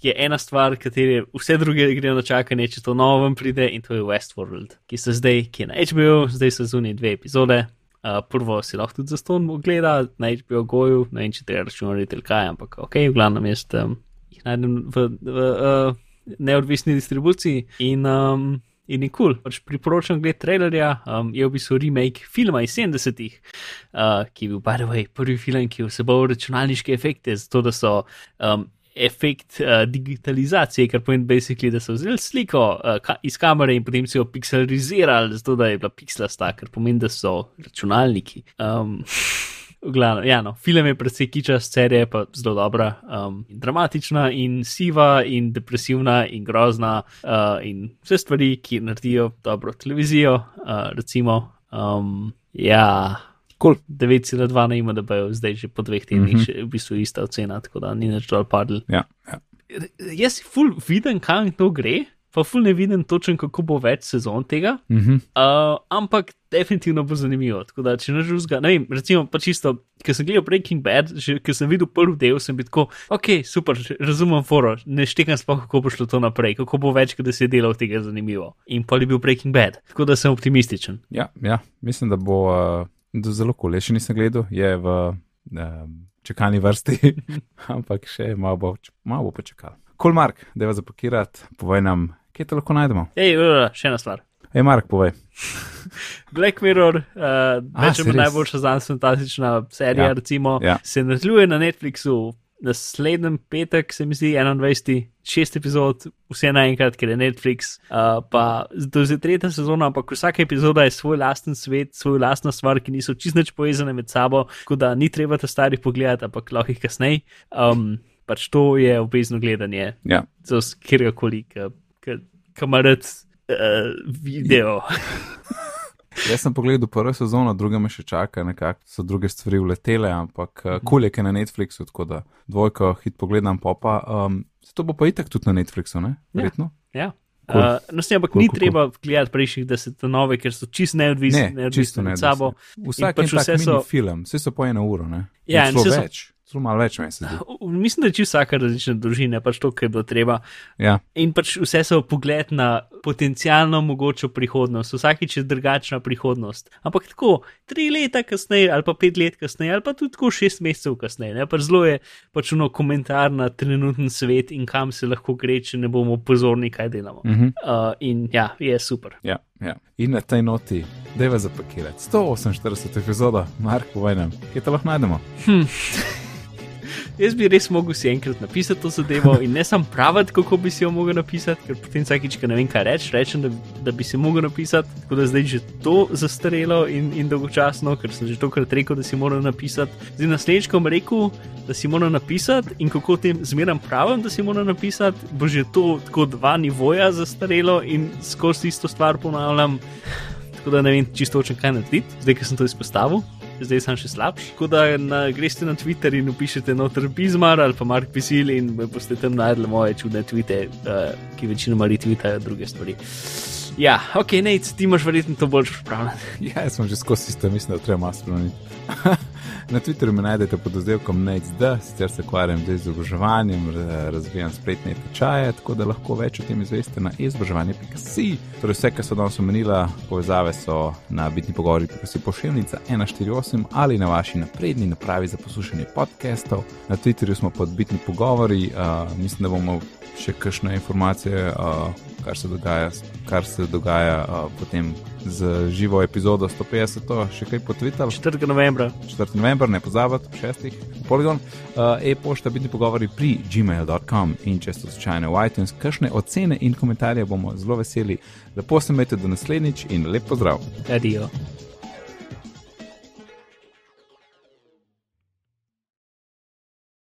A: je ena stvar, kateri vse druge grejo na čakanje, če to novo vam pride in to je Westworld, ki se zdaj, ki je na HBO, zdaj so zunaj dve epizode. Uh, prvo si lahko tudi za ston ogleda, na HBO goju, ne vem, če treba računati kaj, ampak ok, v glavnem jaz um, jih najdem v, v uh, neodvisni distribuciji in, um, in je kul. Cool. Pač priporočam gled trailerja, um, je v bistvu remake filma iz 70-ih, uh, ki je bil, by the way, prvi film, ki je vseboval računalniške efekte, zato da so um, efekt uh, digitalizacije, kar pomeni, basically, da so vzeli sliko uh, ka iz kamere in potem so jo pixelizirali, zato da je bila pixelasta, kar pomeni, da so računalniki. Um, Glavno, ja, no, film je predvsej kičast, serija pa zelo dobra, um, in dramatična, in siva, in depresivna, in grozna, uh, in vse stvari, ki naredijo dobro televizijo. Uh, recimo, um, ja,
B: Cool.
A: 9,2 na ima, da bojo zdaj že po dveh tednih, mm -hmm. v bistvu ista ocena, tako da ni več dol padl.
B: Ja, ja.
A: Jaz si ful viden, kam to gre, pa ful ne vidim točno, kako bo več sezon tega.
B: Mm -hmm.
A: uh, ampak definitivno bo zanimivo. Tako da, če ne žuzga, ne vem, recimo pa čisto, ker sem gledal Breaking Bad, že ker sem videl prvi del, sem bil tako, ok, super, razumem foro, ne štekam sploh, kako bo šlo to naprej, kako bo več, da se je delal tega zanimivo. In pa je bil Breaking Bad, tako da sem optimističen.
B: Ja, ja, mislim, da bo. Uh... Zelo kul, cool. še nisem gledal, je v um, čakalni vrsti, ampak še malo bo, malo bo počakal. Kul, cool, da vas zapakirati, povej nam, kje te lahko najdemo.
A: Ej, uh, še ena stvar.
B: Ej, Mark, povej.
A: Black Mirror, uh, ali manj najboljša znanstvena fantastična serija, ja. recimo, ja. se nadaljuje na Netflixu, naslednji petek, se mi zdi, 21, šest epizod, vse naenkrat, ker je Netflix, uh, pa to je tretja sezona, ampak vsaka epizoda je svoj lasten svet, svoj lastna stvar, ki niso čistneč povezane med sabo, tako da ni treba ta starih pogledati, ampak lahko jih kasneje. Um, pač to je obvezno gledanje,
B: ja.
A: za kjerkoli, kamarat uh, video.
B: Jaz sem pogledal prvo sezono, druga me še čaka, nekako so druge stvari uletele, ampak kul uh, cool je, je na Netflixu, tako da dvojko hit pogledam, popa. Um, to bo pa itak tudi na Netflixu, ne? Verjetno.
A: Ja. ja. Cool. Uh, no, snem, ampak cool, ni cool, treba cool. gledati prejšnjih deset nove, ker so čist neodvisni,
B: ne, neodvisni med sabo. Vsak pač je so... film, vse so po eno uro, ne?
A: Ja, in vse so
B: več zelo malo več mesecev.
A: Mislim, da je čisto vsaka različna družina, pač to, kar je bilo treba.
B: Ja.
A: In pač vse so pogled na potencijalno mogočo prihodnost, vsakič je drugačna prihodnost. Ampak tako, tri leta kasneje, ali pa pet let kasneje, ali pa tudi tako šest mesecev kasneje. Pač zelo je pač uno komentar na trenutni svet in kam se lahko gre, če ne bomo pozorni, kaj delamo.
B: Uh -huh.
A: uh, in ja, je super.
B: Ja. Ja. In na tej noti, da je zapakirati 148 epizoda, Mark, povej nam, kje te lahko najdemo.
A: Hm. Jaz bi res mogel si enkrat napisati to zadevo in ne sam praviti, kako bi si jo mogel napisati, ker potem vsakič, ki ne vem kaj reči, rečem, da, da bi si mogel napisati. Tako da zdaj že to zastarelo in, in dolgočasno, ker sem že tokrat rekel, da si moram napisati. Zdaj naslednjič, ko bom rekel, da si moram napisati in kako tem zmeram pravim, da si moram napisati, bo že to tako dva nivoja zastarelo in skozi isto stvar ponavljam. Tako da ne vem čisto, če kaj narediti, zdaj, ki sem to izpostavil zdaj sem še slabši. Tako da na, greste na Twitter in napišete noter Bizmar ali pa Mark Pisil in boste tam najdli moje čudne tvite, uh, ki večinoma retvitajo druge stvari. Ja, ok, Nate, ti imaš verjetno to bolj pripravljeno.
B: Ja, sem že skozi sistem, mislim, da treba malo spremeniti. Na Twitterju me najdete pod oddelkom NateD, sicer se ukvarjam z izobraževanjem, razvijam spletne tečaje, tako da lahko več o tem izveste na izobraževanje.si. Torej, vse, kar so danes omenila, povezave so na bitni pogovori.si pošiljnica 148 ali na vaši napredni napravi za poslušanje podcastov. Na Twitterju smo pod bitni pogovori, uh, mislim, da bomo še kakšne informacije, uh, kar se dogaja, kar se dogaja uh, potem z živo epizodo 150, to še kaj potvital.
A: 4. novembra.
B: 4. novembra, ne pozabite, 6. poligon. Uh, E-pošta biti pogovori pri gmail.com in če ste slučajno v iTunes, kakšne ocene in komentarje bomo zelo veseli. Lepo se imejte do naslednjič in lep pozdrav.
A: Adijo.